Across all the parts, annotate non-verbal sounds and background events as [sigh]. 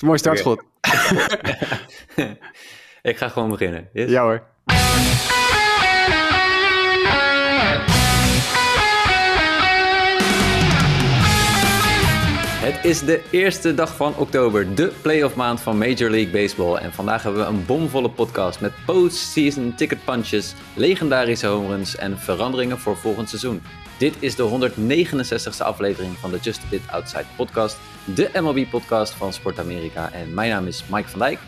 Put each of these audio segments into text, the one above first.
is een mooi startschot. [laughs] [laughs] Ik ga gewoon beginnen. Yes? Ja hoor. Het is de eerste dag van oktober, de playoff maand van Major League Baseball. En vandaag hebben we een bomvolle podcast met postseason ticket punches, legendarische homeruns en veranderingen voor volgend seizoen. Dit is de 169ste aflevering van de Just a Bit Outside podcast, de MLB-podcast van Sport Amerika. En mijn naam is Mike van Dijk.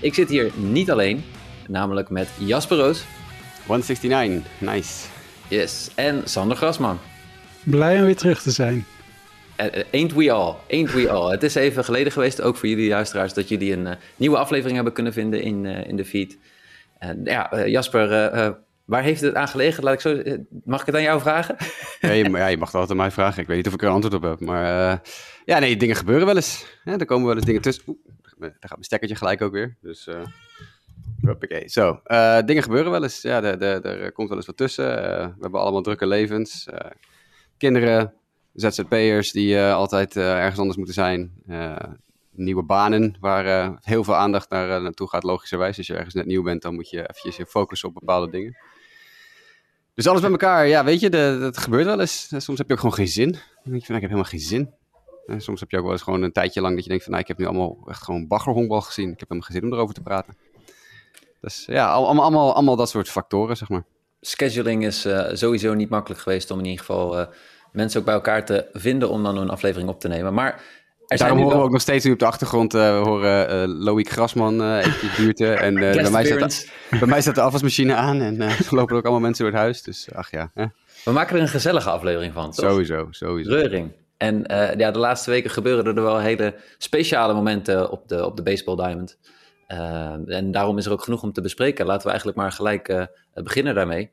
Ik zit hier niet alleen, namelijk met Jasper Roos. 169, nice. Yes, en Sander Grasman. Blij om weer terug te zijn. Uh, ain't we all, ain't we all. Het is even geleden geweest, ook voor jullie luisteraars, dat jullie een uh, nieuwe aflevering hebben kunnen vinden in, in de feed. ja, Jasper, waar heeft het aan gelegen? Laat ik zo, mag ik het aan jou vragen? ja, je, ja, je mag het altijd aan mij vragen. Ik weet niet of ik er antwoord op heb. Maar ja, nee, dingen gebeuren wel eens. Ja, er komen wel eens dingen tussen. Oeh, daar gaat mijn stekkertje gelijk ook weer. Dus Hoppakee. Zo, dingen gebeuren wel eens. Ja, er komt wel eens wat tussen. We hebben allemaal drukke levens. Kinderen, ZZP'ers die altijd ergens anders moeten zijn. nieuwe banen waar heel veel aandacht naar, naartoe gaat, logischerwijs. Als je ergens net nieuw bent, dan moet je eventjes je focussen op bepaalde dingen. Dus alles bij elkaar, ja, weet je, dat gebeurt wel eens. Soms heb je ook gewoon geen zin. Denk je van, nou, ik heb helemaal geen zin. En soms heb je ook wel eens gewoon een tijdje lang dat je denkt van, nou, ik heb nu allemaal echt gewoon baggerhonkbal gezien. Ik heb helemaal geen zin om erover te praten. Dus ja, allemaal, allemaal, allemaal dat soort factoren, zeg maar. Scheduling is sowieso niet makkelijk geweest om in ieder geval mensen ook bij elkaar te vinden om dan een aflevering op te nemen. Maar er Daarom horen we ook nog steeds nu op de achtergrond uh, we horen uh, Loïc Grasman uh, even buurten. [laughs] En bij, mij staat, [laughs] bij mij staat de afwasmachine aan en er lopen ook allemaal mensen door het huis. Dus ach ja. We maken er een gezellige aflevering van, toch? Sowieso, sowieso. Reuring. En ja, de laatste weken gebeuren er wel hele speciale momenten op de, op de Baseball Diamond. En daarom is er ook genoeg om te bespreken. Laten we eigenlijk maar gelijk beginnen daarmee.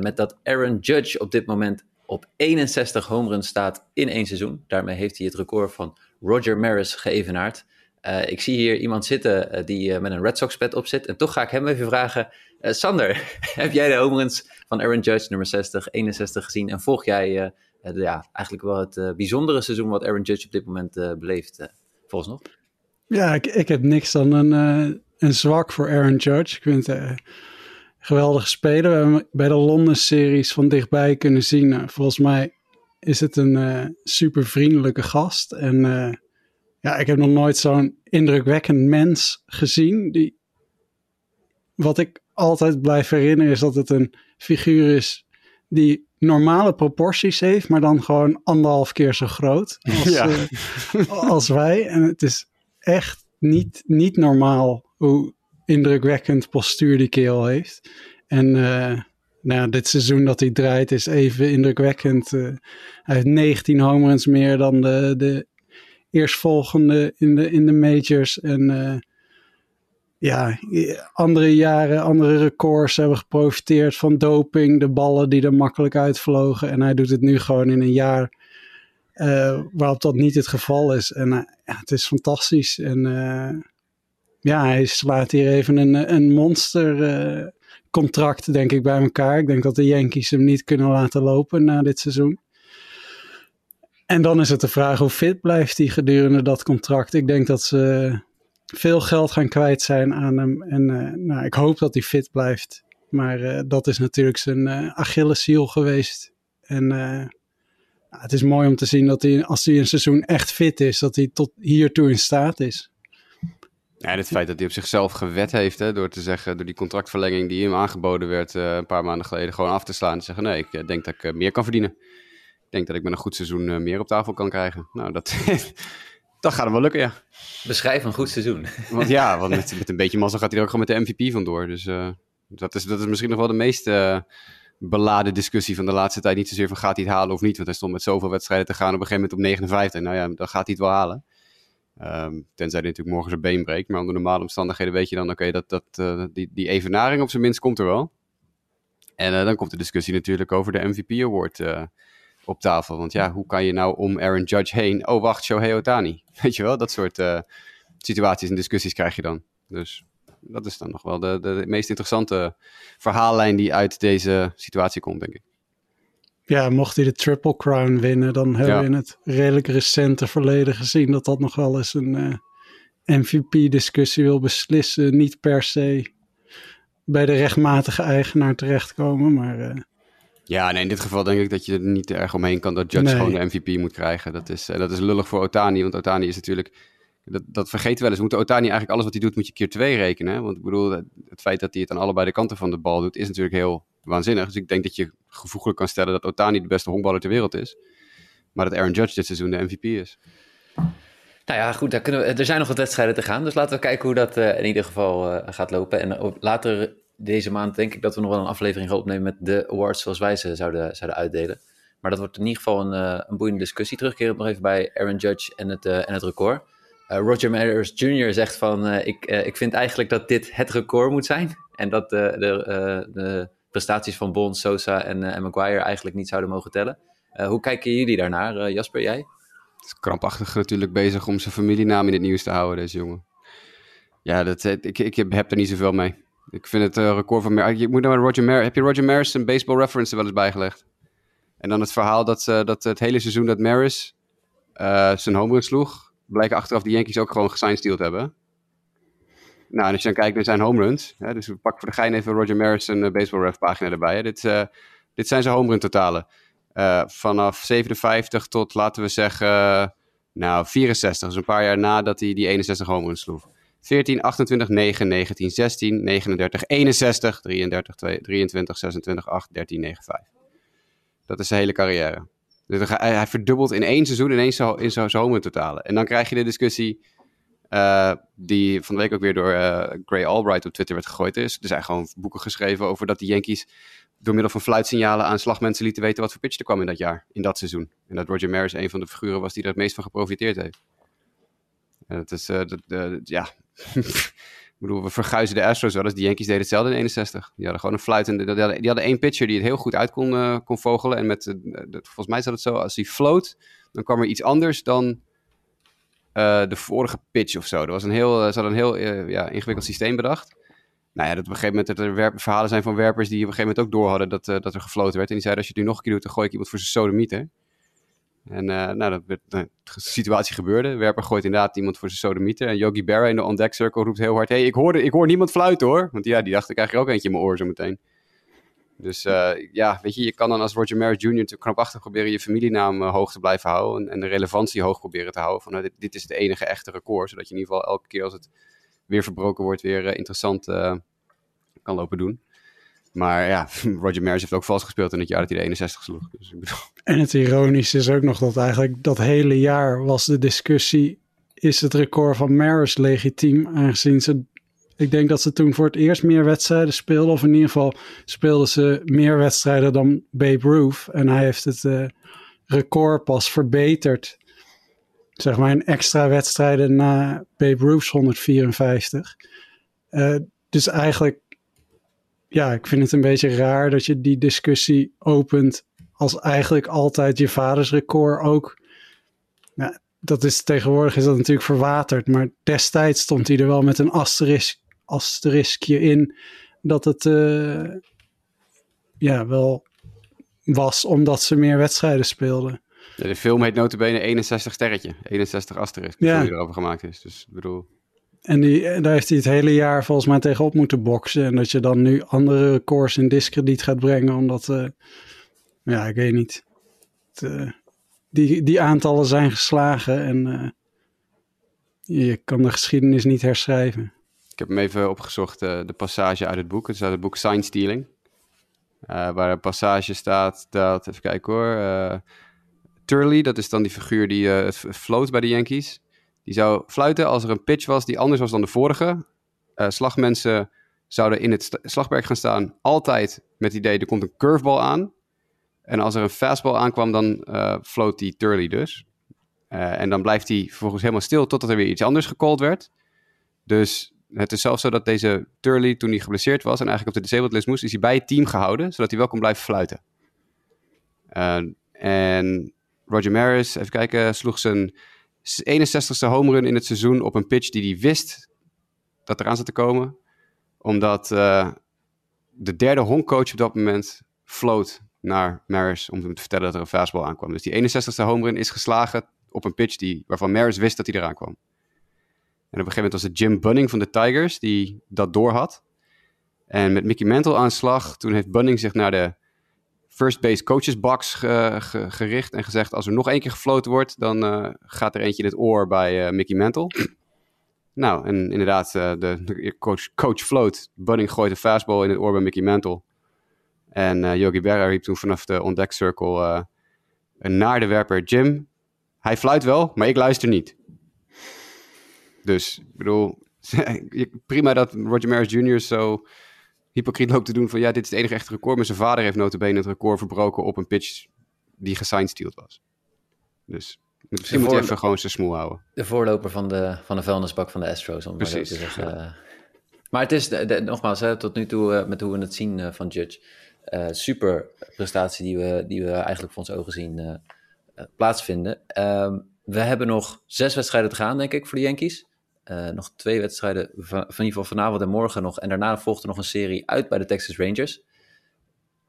Met dat Aaron Judge op dit moment op 61 home runs staat in één seizoen. Daarmee heeft hij het record van Roger Maris geëvenaard. ik zie hier iemand zitten die met een Red Sox pet op zit. En toch ga ik hem even vragen. Sander, [laughs] heb jij de home runs van Aaron Judge nummer 60, 61 gezien? En volg jij ja, eigenlijk wel het bijzondere seizoen wat Aaron Judge op dit moment beleeft volgens nog? Ja, ik, ik heb niks dan een, een zwak voor Aaron Judge. Ik vind geweldige speler. We hebben bij de Londen-series van dichtbij kunnen zien. Uh, volgens mij is het een uh, super vriendelijke gast. En ja, ik heb nog nooit zo'n indrukwekkend mens gezien. Die, wat ik altijd blijf herinneren is dat het een figuur is die normale proporties heeft, maar dan gewoon anderhalf keer zo groot als, ja. als wij. En het is echt niet, niet normaal hoe indrukwekkend postuur die kerel heeft. En uh, nou, dit seizoen dat hij draait is even indrukwekkend. Uh, hij heeft 19 home runs meer dan de, de eerstvolgende in de, in de majors. En uh, ja, andere jaren, andere records hebben geprofiteerd van doping. De ballen die er makkelijk uitvlogen. En hij doet het nu gewoon in een jaar waarop dat niet het geval is. En ja, het is fantastisch. En ja, hij slaat hier even een, een monster contract, denk ik, bij elkaar. Ik denk dat de Yankees hem niet kunnen laten lopen na dit seizoen. En dan is het de vraag hoe fit blijft hij gedurende dat contract. Ik denk dat ze veel geld gaan kwijt zijn aan hem. En nou, ik hoop dat hij fit blijft. Maar dat is natuurlijk zijn Achilleshiel geweest. En het is mooi om te zien dat hij, als hij een seizoen echt fit is, dat hij tot hiertoe in staat is. Ja, het feit dat hij op zichzelf gewet heeft, hè, door te zeggen, door die contractverlenging die hem aangeboden werd uh, een paar maanden geleden, gewoon af te slaan en te zeggen, nee, ik uh, denk dat ik uh, meer kan verdienen. Ik denk dat ik met een goed seizoen meer op tafel kan krijgen. Nou, dat, [laughs] dat gaat hem wel lukken, ja. Beschrijf een goed seizoen. Want ja, want [laughs] met, met een beetje mazzel gaat hij er ook gewoon met de MVP vandoor. Dus dat, is, dat is misschien nog wel de meest beladen discussie van de laatste tijd. Niet zozeer van gaat hij het halen of niet. Want hij stond met zoveel wedstrijden te gaan op een gegeven moment op 59. Nou ja, dan gaat hij het wel halen. Um, tenzij hij natuurlijk morgen zijn been breekt. Maar onder normale omstandigheden weet je dan, oké, dat, dat, uh, die, die evenaring op zijn minst komt er wel. En uh, dan komt de discussie natuurlijk over de MVP Award uh, op tafel. Want ja, hoe kan je nou om Aaron Judge heen... Oh, wacht, Shohei Otani. [laughs] Weet je wel, dat soort situaties en discussies krijg je dan. Dus dat is dan nog wel de, de, meest interessante verhaallijn die uit deze situatie komt, denk ik. Ja, mocht hij de Triple Crown winnen, dan hebben ja. we in het redelijk recente verleden gezien dat dat nog wel eens een uh, MVP-discussie wil beslissen, niet per se bij de rechtmatige eigenaar terechtkomen. Maar uh, ja, nee, in dit geval denk ik dat je er niet erg omheen kan dat Judge gewoon de MVP moet krijgen. Dat is, uh, dat is lullig voor Otani, want Otani is natuurlijk... Dat, dat vergeten we wel eens. Moet Otani eigenlijk alles wat hij doet, moet je keer twee rekenen. Want ik bedoel, het feit dat hij het aan allebei de kanten van de bal doet, is natuurlijk heel waanzinnig. Dus ik denk dat je gevoeglijk kan stellen dat Otani de beste honkballer ter wereld is. Maar dat Aaron Judge dit seizoen de MVP is. Nou ja, goed, daar kunnen er zijn nog wat wedstrijden te gaan. Dus laten we kijken hoe dat uh, in ieder geval uh, gaat lopen. En later deze maand denk ik dat we nog wel een aflevering gaan opnemen met de awards zoals wij ze zouden, zouden uitdelen. Maar dat wordt in ieder geval een, een boeiende discussie. Terugkerend nog even bij Aaron Judge en het, en het record. Roger Maris Jr. zegt van, ik, ik vind eigenlijk dat dit het record moet zijn. En dat de, de prestaties van Bond, Sosa en, en Maguire eigenlijk niet zouden mogen tellen. hoe kijken jullie daarnaar, Jasper, jij? is krampachtig natuurlijk bezig om zijn familienaam in het nieuws te houden, deze jongen. Ja, dat, ik, ik heb, er niet zoveel mee. Ik vind het record van... Mar je moet nou Roger Mar heb je Roger Maris een baseball reference er wel eens bijgelegd? En dan het verhaal dat, dat het hele seizoen dat Maris zijn home run sloeg... blijken achteraf de Yankees ook gewoon gesignsteeld hebben. Nou, en als je dan kijkt naar zijn home runs... Hè, dus we pakken voor de gein even Roger Maris een baseball ref pagina erbij. Hè. Dit, dit zijn zijn home run totalen. Uh, vanaf 57 tot, laten we zeggen, nou, 64. Dus een paar jaar nadat hij die 61 home sloeg. 14, 28, 9, 19, 16, 39, 61, 33, 2, 23, 26, 8, 13, 9, 5. Dat is zijn hele carrière. Dus hij, hij verdubbelt in één seizoen ineens in zijn home totalen. En dan krijg je de discussie uh, die van de week ook weer door uh, Gray Albright op Twitter werd gegooid is. Er zijn gewoon boeken geschreven over dat de Yankees door middel van fluitsignalen aan slagmensen lieten weten wat voor pitch er kwam in dat jaar, in dat seizoen. En dat Roger Maris een van de figuren was die er het meest van geprofiteerd heeft. En dat is, uh, dat, ja, [laughs] ik bedoel, we verguizen de Astros wel eens. Die Yankees deden hetzelfde in 61. Die hadden gewoon een fluitende, die hadden, die hadden één pitcher die het heel goed uit kon, kon vogelen. En met, volgens mij zat het zo, als hij float, dan kwam er iets anders dan de vorige pitch of zo. Was een heel, ze hadden een heel ja, ingewikkeld systeem bedacht nou ja, dat op een gegeven moment er verhalen zijn van werpers die op een gegeven moment ook door hadden dat, dat er gefloten werd. En die zeiden, als je het nu nog een keer doet, dan gooi ik iemand voor zijn sodemieter. En nou, dat nou, de situatie gebeurde. De werper gooit inderdaad iemand voor zijn sodemieter. En Yogi Berra in de on-deck circle roept heel hard, hey, ik, hoorde, ik hoor niemand fluiten hoor. Want ja, die dacht, ik krijg er ook eentje in mijn oor zo meteen. Dus uh, ja, weet je, je kan dan als Roger Maris Jr. natuurlijk knapachtig proberen je familienaam uh, hoog te blijven houden. En, en, de relevantie hoog proberen te houden. Van nou, dit, dit, is het enige echte record. Zodat je in ieder geval elke keer als het weer verbroken wordt, weer uh, interessant kan lopen doen. Maar ja, [laughs] Roger Maris heeft ook vals gespeeld in het jaar dat hij de 61 sloeg. Dus ik bedoel... [laughs] En het ironische is ook nog dat eigenlijk dat hele jaar was de discussie... is het record van Maris legitiem aangezien ze... Ik denk dat ze toen voor het eerst meer wedstrijden speelden. Of in ieder geval speelden ze meer wedstrijden dan Babe Ruth. En hij heeft het uh, record pas verbeterd. Zeg maar in extra wedstrijden na Babe Ruth's 154. Uh, dus eigenlijk ja, ik vind het een beetje raar dat je die discussie opent als eigenlijk altijd je vaders record ook. Nou, dat is tegenwoordig is dat natuurlijk verwaterd, maar destijds stond hij er wel met een asterisk, asteriskje in dat het uh, ja, wel was omdat ze meer wedstrijden speelden. Ja, de film heet notabene 61 sterretje, 61 asterisk, die ja. erover gemaakt is. Dus ik bedoel... En die, daar heeft hij het hele jaar volgens mij tegenop moeten boksen. En dat je dan nu andere records in discrediet gaat brengen, omdat, uh, ja, ik weet niet. Het, uh, die, die aantallen zijn geslagen en je kan de geschiedenis niet herschrijven. Ik heb hem even opgezocht, de passage uit het boek. Het is uit het boek Sign Stealing. waar een passage staat dat, even kijken hoor. Turley, dat is dan die figuur die het floot bij de Yankees. Die zou fluiten als er een pitch was die anders was dan de vorige. Uh, slagmensen zouden in het slagwerk gaan staan, altijd met het idee, er komt een curveball aan. En als er een fastball aankwam, dan uh, floot die Turley dus. Uh, en dan blijft hij vervolgens helemaal stil totdat er weer iets anders gecalled werd. Dus het is zelfs zo dat deze Turley, toen hij geblesseerd was en eigenlijk op de disabled list moest, is hij bij het team gehouden, zodat hij wel kon blijven fluiten. en Roger Maris, even kijken, sloeg zijn 61ste home run in het seizoen op een pitch die hij wist dat eraan zat te komen. Omdat uh, de derde honkcoach op dat moment floot naar Maris om hem te vertellen dat er een fastball aankwam. Dus die 61ste home run is geslagen op een pitch die, waarvan Maris wist dat hij eraan kwam. En op een gegeven moment was het Jim Bunning van de Tigers die dat doorhad. En met Mickey Mantle aan slag, toen heeft Bunning zich naar de first base coaches box ge- ge- gericht en gezegd: als er nog één keer gefloten wordt, dan eh, gaat er eentje in het oor bij eh, Mickey Mantle. [clears throat] nou, en inderdaad, eh, de, coach, coach floot. Bunning gooit een fastball in het oor bij Mickey Mantle. En Yogi Berra riep toen vanaf de on-deck circle eh, naar de Jim. Hij fluit wel, maar ik luister niet. Dus, ik bedoel, [laughs] prima dat Roger Maris Jr. zo hypocriet loopt te doen van ja, dit is het enige echte record. Maar zijn vader heeft notabene het record verbroken op een pitch die gesignsteeld was. Dus misschien moet hij even gewoon zijn smoel houden. De voorloper van de, van de vuilnisbak van de Astros, om zo te Precies, zeggen. Maar het is, de- de- nogmaals, hè, tot nu toe eh, met hoe we het zien eh, van Judge, eh, super prestatie die we, die we eigenlijk voor ons ogen zien plaatsvinden. Ehm, we hebben nog zes wedstrijden te gaan, denk ik, voor de Yankees. Eh, nog twee wedstrijden, van, in ieder geval vanavond en morgen nog. En daarna volgt er nog een serie uit bij de Texas Rangers.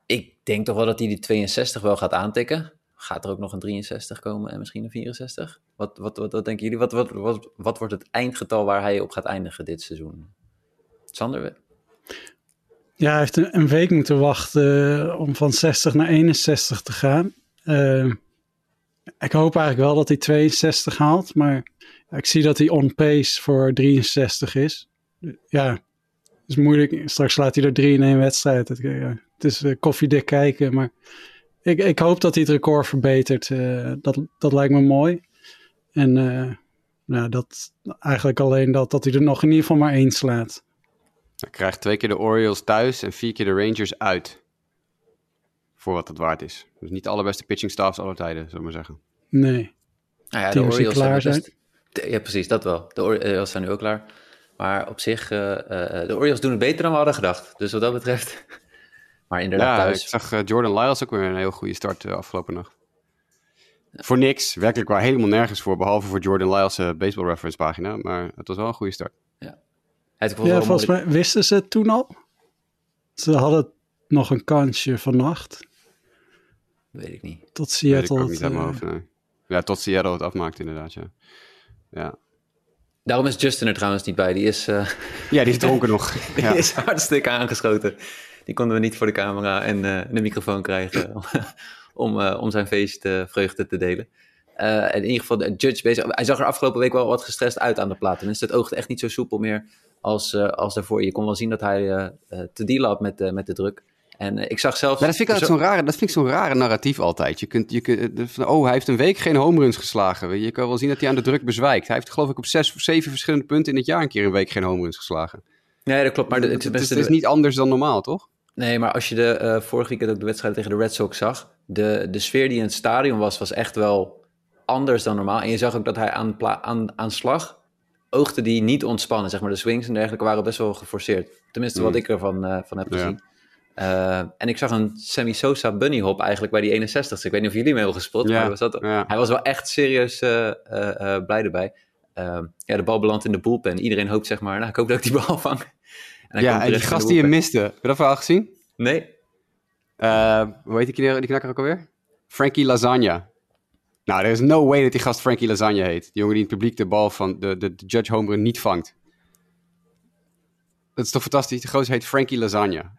Ik denk toch wel dat hij die 62 wel gaat aantikken. Gaat er ook nog een 63 komen en misschien een 64? Wat, wat, wat, wat denken jullie? Wat, wat, wat, wat wordt het eindgetal waar hij op gaat eindigen dit seizoen? Sander? Ja, hij heeft een, week moeten wachten eh, om van 60 naar 61 te gaan. Eh, ik hoop eigenlijk wel dat hij 62 haalt, maar ik zie dat hij on pace voor 63 is. Ja, het is moeilijk. Straks slaat hij er drie in één wedstrijd. Het, het is eh, koffiedik kijken, maar ik, ik hoop dat hij het record verbetert. Eh, dat, dat lijkt me mooi. En eh, nou, dat, eigenlijk alleen dat, dat hij er nog in ieder geval maar één slaat. Hij krijgt twee keer de Orioles thuis en vier keer de Rangers uit. Voor wat het waard is. Dus niet de allerbeste pitching staffs aller tijden, zullen we maar zeggen. Nee. Nou ja, de Teams Orioles klaar hebben best- Ja, precies, dat wel. De Orioles zijn nu ook klaar. Maar op zich, eh, eh, de Orioles doen het beter dan we hadden gedacht. Dus wat dat betreft. [laughs] Maar inderdaad, Ja, thuis. ik zag eh, Jordan Lyles ook weer een heel goede start eh, afgelopen nacht. Voor niks, werkelijk waar helemaal nergens voor, behalve voor Jordan Lyles' eh, baseball reference pagina. Maar het was wel een goede start. Ja, wel volgens mooi- mij wisten ze het toen al. Ze hadden nog een kansje vannacht. Weet ik niet. Tot Weet ik Seattle. ook het, niet eh, nee. Ja, tot Seattle het afmaakt inderdaad, ja. Ja, Daarom is Justin er trouwens niet bij. Die is, eh, ja die is dronken nog. [laughs] die Ja. is hartstikke aangeschoten. Die konden we niet voor de camera en eh, de microfoon krijgen om, [laughs] eh, om zijn feestvreugde te delen. Eh, en in ieder geval, de Judge bezig. Hij zag er afgelopen week wel wat gestrest uit aan de plaat. Tenminste, het oogde echt niet zo soepel meer als, eh, als daarvoor. Je kon wel zien dat hij te dealen had met, met de druk. En eh, ik zag zelfs... Maar dat vind ik altijd zo'n rare, dat vind ik zo'n rare narratief altijd. Je kunt, je kunt, eh, van, oh, hij heeft een week geen home runs geslagen. Je kan wel zien dat hij aan de druk bezwijkt. Hij heeft geloof ik op zes of zeven verschillende punten in het jaar een keer een week geen home runs geslagen. Nee, dat klopt. Maar de, het, is, de- het is niet anders dan normaal, toch? Nee, maar als je de eh, vorige weekend ook de wedstrijd tegen de Red Sox zag, de, de sfeer die in het stadion was, was echt wel anders dan normaal. En je zag ook dat hij aan, aan, aan slag oogde die niet ontspannen. Zeg maar. De swings en dergelijke waren best wel geforceerd. Tenminste, wat Mm. ik ervan eh, van heb Ja. Eh, en ik zag een Sammy Sosa bunny hop eigenlijk bij die 61 Ik weet niet of jullie mee hebben gespeeld, Ja, maar hij was, dat, ja. hij was wel echt serieus eh, blij erbij. Eh, ja, de bal belandt in de bullpen. Iedereen hoopt zeg maar, nou, ik hoop dat ik die bal [laughs] vang. En Ja, en die gast die je miste. Heb je dat verhaal gezien? Nee, hoe heet die, die knakker ook alweer? Frankie Lasagna. Nou, er is no way dat die gast Frankie Lasagna heet. Die jongen die in het publiek de bal van de, de, de Judge Homerun niet vangt. Dat is toch fantastisch? De gozer heet Frankie Lasagna.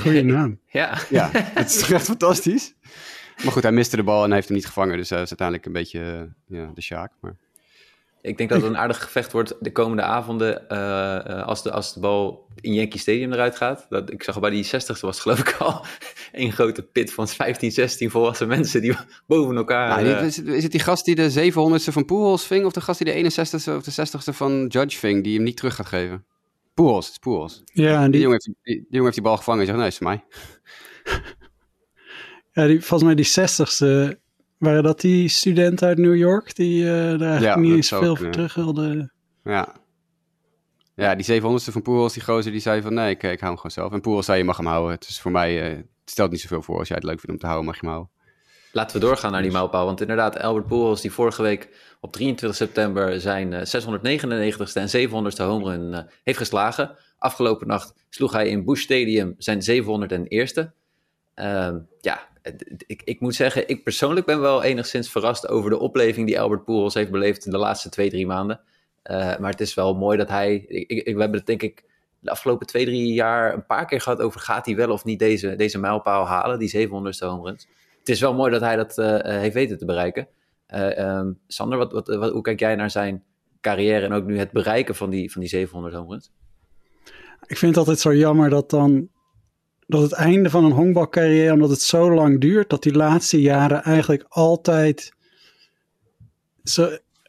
Goeie [laughs] naam. Ja, Ja, het is toch echt fantastisch? [laughs] Maar goed, hij miste de bal en hij heeft hem niet gevangen. Dus hij is uiteindelijk een beetje eh, ja, de Sjaak. Maar... Ik denk dat het een aardig gevecht wordt de komende avonden eh, eh, als, de, als de bal in Yankee Stadium eruit gaat. Dat, ik zag bij die 60ste was geloof ik al [laughs] een grote pit van 15, 16 volwassen mensen die boven elkaar... Nou, die- is, het, is het die gast die de 700ste van Pujols ving? Of de gast die de 61ste of de 60ste van Judge ving? Die hem niet terug gaat geven? Het is Pujols. Ja, en Die die, jongen, heeft, die, die jongen heeft die bal gevangen en zegt, nee, is mij. [laughs] ja, die, volgens mij die zestigste, waren dat die studenten uit New York die eh daar eigenlijk Ja, niet eens veel voor terug wilden? Ja. Ja, die 700ste van Pujols, die gozer, die zei van, nee, ik, ik hou hem gewoon zelf. En Pujols zei, je mag hem houden. Het is voor mij, eh, het stelt niet zoveel voor. Als jij het leuk vindt om te houden, mag je hem houden. Laten we doorgaan naar die mijlpaal. Want inderdaad, Albert Pujols die vorige week op 23 september zijn eh, 699ste en 700ste home run eh, heeft geslagen. Afgelopen nacht sloeg hij in Bush Stadium zijn 701ste. Ehm ja, ik, ik moet zeggen, ik persoonlijk ben wel enigszins verrast over de opleving die Albert Pujols heeft beleefd in de laatste twee, drie maanden. maar het is wel mooi dat hij. Ik, ik, we hebben het denk ik de afgelopen twee, drie jaar een paar keer gehad over gaat hij wel of niet deze, deze mijlpaal halen, die 700ste home runs. Het is wel mooi dat hij dat heeft weten te bereiken. Um, Sander, wat, wat, hoe kijk jij naar zijn carrière en ook nu het bereiken van die, van die 700 home runs? Ik vind het altijd zo jammer dat dan dat het einde van een honkbalcarrière, omdat het zo lang duurt, dat die laatste jaren eigenlijk altijd.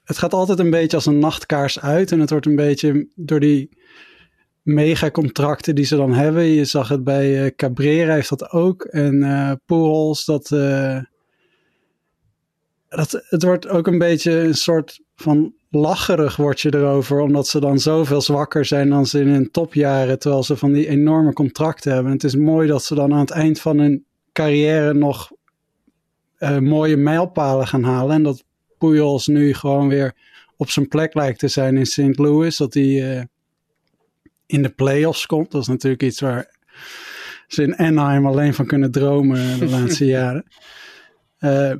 Het gaat altijd een beetje als een nachtkaars uit. En het wordt een beetje door die megacontracten die ze dan hebben. Je zag het bij uh, Cabrera, heeft dat ook. En uh, Pujols, dat, uh, dat. Het wordt ook een beetje een soort van lacherig word je erover, omdat ze dan zoveel zwakker zijn dan ze in hun topjaren, terwijl ze van die enorme contracten hebben. het is mooi dat ze dan aan het eind van hun carrière nog mooie mijlpalen gaan halen. En dat Pujols nu gewoon weer op zijn plek lijkt te zijn in St. Louis, dat uh, in de playoffs komt. Dat is natuurlijk iets waar ze in Anaheim alleen van kunnen dromen de [laughs] laatste jaren. Uh,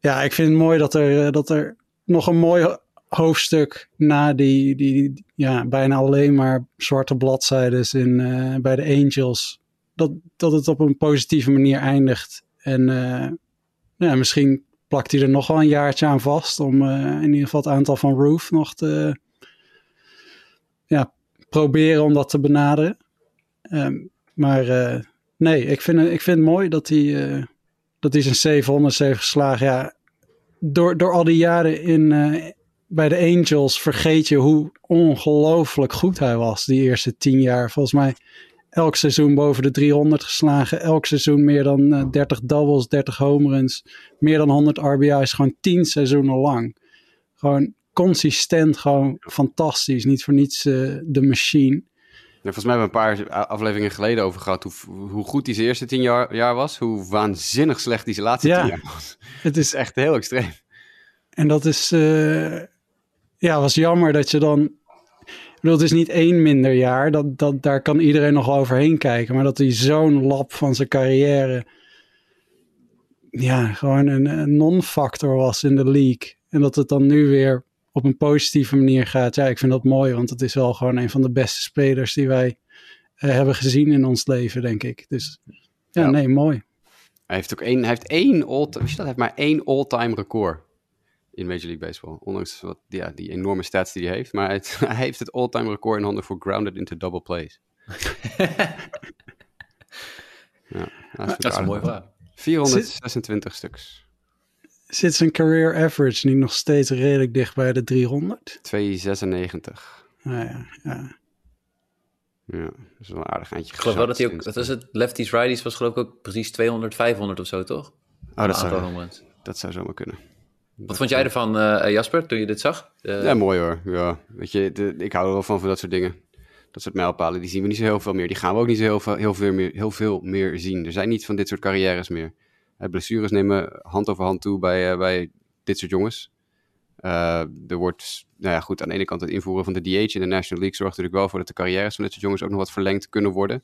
ja, ik vind het mooi dat er, dat er nog een mooi hoofdstuk na die, die ja, bijna alleen maar zwarte bladzijden in, uh, bij de Angels. Dat, dat het op een positieve manier eindigt. En uh, ja, misschien plakt hij er nog wel een jaartje aan vast. Om in ieder geval het aantal van Roof nog te ja, proberen om dat te benaderen. Um, maar nee, ik vind, ik vind het mooi dat hij, dat hij zijn 700 heeft geslagen. Ja, door, door al die jaren in, bij de Angels vergeet je hoe ongelooflijk goed hij was die eerste tien jaar. Volgens mij elk seizoen boven de 300 geslagen. Elk seizoen meer dan uh, eh, 30 doubles, 30 home runs. Meer dan 100 RBI's. Gewoon 10 seizoenen lang. Gewoon consistent, gewoon fantastisch. Niet voor niets uh, de machine. Ja, volgens mij hebben we een paar afleveringen geleden over gehad hoe, hoe goed zijn eerste tien jaar, jaar was. Hoe waanzinnig slecht zijn laatste ja, tien jaar was. [laughs] Het is [laughs] echt heel extreem. En dat is, uh, ja, was jammer dat je dan. Ik bedoel, het is niet één minder jaar. Dat, dat, daar kan iedereen nog overheen kijken. Maar dat hij zo'n lap van zijn carrière. Ja, gewoon een, een non-factor was in de league. En dat het dan nu weer op een positieve manier gaat. Ja, ik vind dat mooi. Want het is wel gewoon een van de beste spelers die wij uh, hebben gezien in ons leven, denk ik. Dus ja, ja. nee, mooi. Hij heeft ook één, hij heeft één all, dat? Hij heeft maar één all-time record in Major League Baseball. Ondanks wat, ja, die enorme stats die hij heeft. Maar het, [laughs] hij heeft het all-time record in handen voor grounded into double plays. [laughs] ja, dat is, een mooie vraag. 426 stuks. Zit zijn career average niet nog steeds redelijk dicht bij de 300? 296. Ah, ja, ja. Ja, dat is wel een aardig eindje. Ik geloof wel dat hij ook, dat is het, lefties, righties was geloof ik ook precies 200, 500 of zo, toch? Oh, dat zou, dat zou zomaar kunnen. Wat vond jij ervan, uh, Jasper, toen je dit zag? Uh... Ja, mooi hoor. Ja, weet je, de, ik hou er wel van, van dat soort dingen. Dat soort mijlpalen, die zien we niet zo heel veel meer. Die gaan we ook niet zo heel veel, heel veel, meer, heel veel meer zien. Er zijn niet van dit soort carrières meer. Blessures nemen hand over hand toe bij, bij dit soort jongens. er wordt, nou ja, goed, aan de ene kant het invoeren van de DH in de National League zorgt natuurlijk wel voor dat de carrières van dit soort jongens ook nog wat verlengd kunnen worden.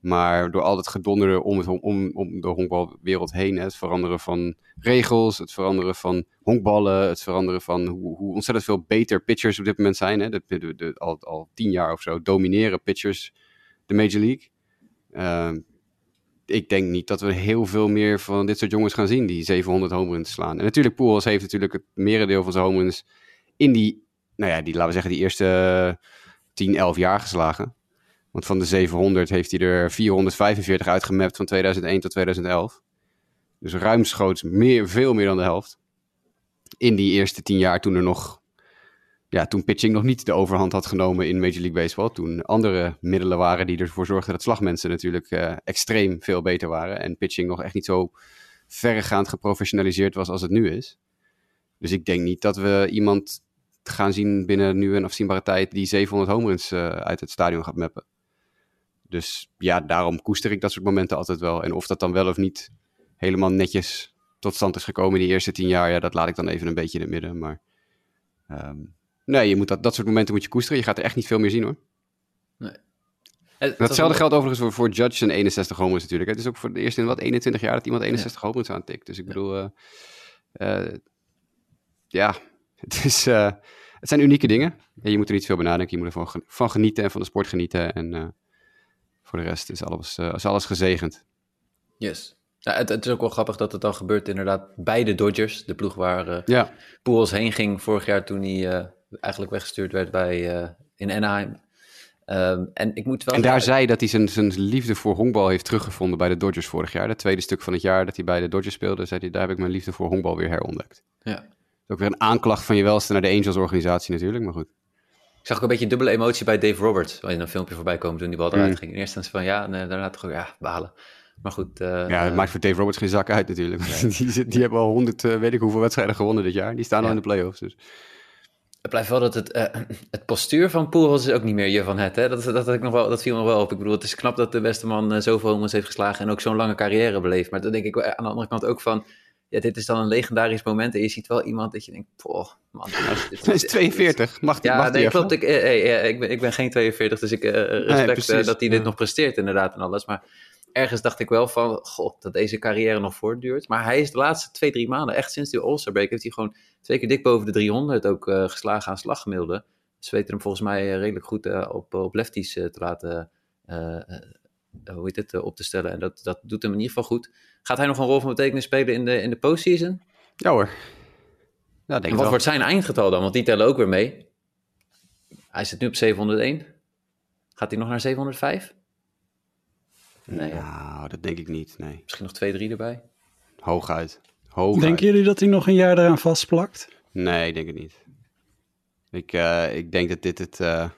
Maar door al het gedonderde om, het, om, om de honkbalwereld heen, het veranderen van regels, het veranderen van honkballen, het veranderen van hoe, hoe ontzettend veel beter pitchers op dit moment zijn. Hè? De, de, de, al, al tien jaar of zo domineren pitchers de Major League. Uh, ik denk niet dat we heel veel meer van dit soort jongens gaan zien die 700 home runs slaan. En natuurlijk, Pujols heeft natuurlijk het merendeel van zijn home runs in die, nou ja, die, laten we zeggen, die eerste 10, 11 jaar geslagen. Want van de 700 heeft hij er 445 uitgemapt van 2001 tot 2011. Dus ruimschoots meer, veel meer dan de helft. In die eerste 10 jaar toen er nog... Ja, toen pitching nog niet de overhand had genomen in Major League Baseball. Toen andere middelen waren die ervoor zorgden dat slagmensen natuurlijk uh, extreem veel beter waren. En pitching nog echt niet zo verregaand geprofessionaliseerd was als het nu is. Dus ik denk niet dat we iemand gaan zien binnen nu een afzienbare tijd die 700 home runs uh, uit het stadion gaat mappen. Dus ja, daarom koester ik dat soort momenten altijd wel. En of dat dan wel of niet helemaal netjes tot stand is gekomen in die eerste tien jaar, ja, dat laat ik dan even een beetje in het midden. Maar um, nee, je moet dat, dat soort momenten moet je koesteren. Je gaat er echt niet veel meer zien hoor. Nee. Datzelfde geldt overigens voor, voor Judge en 61 homers natuurlijk. Het is ook voor de eerste in wat 21 jaar dat iemand 61 ja. homers aantikt. Dus ik bedoel, uh, uh, ja, [laughs] het is, uh, het zijn unieke dingen. Ja, je moet er niet veel bij nadenken. Je moet ervan van genieten en van de sport genieten. En voor de rest is alles, is alles gezegend. Yes. Ja, het, het, is ook wel grappig dat het dan gebeurt inderdaad bij de Dodgers. De ploeg waar ja. Pujols heen ging vorig jaar toen hij eigenlijk weggestuurd werd bij, in Anaheim. Um, en ik moet wel en daar zei dat hij zijn, zijn liefde voor honkbal heeft teruggevonden bij de Dodgers vorig jaar. Het tweede stuk van het jaar dat hij bij de Dodgers speelde, zei hij, daar heb ik mijn liefde voor honkbal weer herontdekt. Ja. Ook weer een aanklacht van je welste naar de Angels organisatie natuurlijk, maar goed. Ik zag ook een beetje dubbele emotie bij Dave Roberts, waar je een filmpje voorbij komen toen die bal eruit mm. ging. In eerste instantie van ja, en daarna toch ook ja, balen. Maar goed. Uh, ja, het maakt voor Dave Roberts geen zak uit natuurlijk. Nee. [laughs] die, die, hebben al honderd, uh, weet ik hoeveel wedstrijden gewonnen dit jaar. Die staan ja. al in de playoffs. Dus. Het blijft wel dat het, uh, [clears throat] het postuur van Poelhos is ook niet meer je van het. Hè? Dat, dat, dat, ik nog wel, dat viel nog wel op. Ik bedoel, het is knap dat de beste man uh, zoveel homos heeft geslagen en ook zo'n lange carrière beleeft. Maar dan denk ik aan de andere kant ook van, ja, dit is dan een legendarisch moment. En je ziet wel iemand dat je denkt, poh, man. Dit, [laughs] is 42, mag die Ja, mag nee, die klopt. Ik, eh, ik, ben, ik ben geen 42, dus ik respect nee, dat hij dit nog presteert inderdaad en alles. Maar ergens dacht ik wel van, god, dat deze carrière nog voortduurt. Maar hij is de laatste twee, drie maanden, echt sinds die All-Star break, heeft hij gewoon twee keer dik boven de 300 ook uh, geslagen aan slaggemiddelde. Ze weten hem volgens mij redelijk goed uh, op, op lefties te laten, hoe heet het, op te stellen. En dat, dat doet hem in ieder geval goed. Gaat hij nog een rol van betekenis spelen in de, in de postseason? Ja hoor. Ja, denk en wat wel. wordt zijn eindgetal dan? Want die tellen ook weer mee. Hij zit nu op 701. Gaat hij nog naar 705? Nee. Nou, dat denk ik niet. Nee. Misschien nog 2, 3 erbij? Hooguit. Hooguit. Denken jullie dat hij nog een jaar eraan vastplakt? Nee, ik denk het niet. Ik, uh, ik denk dat dit het, uh,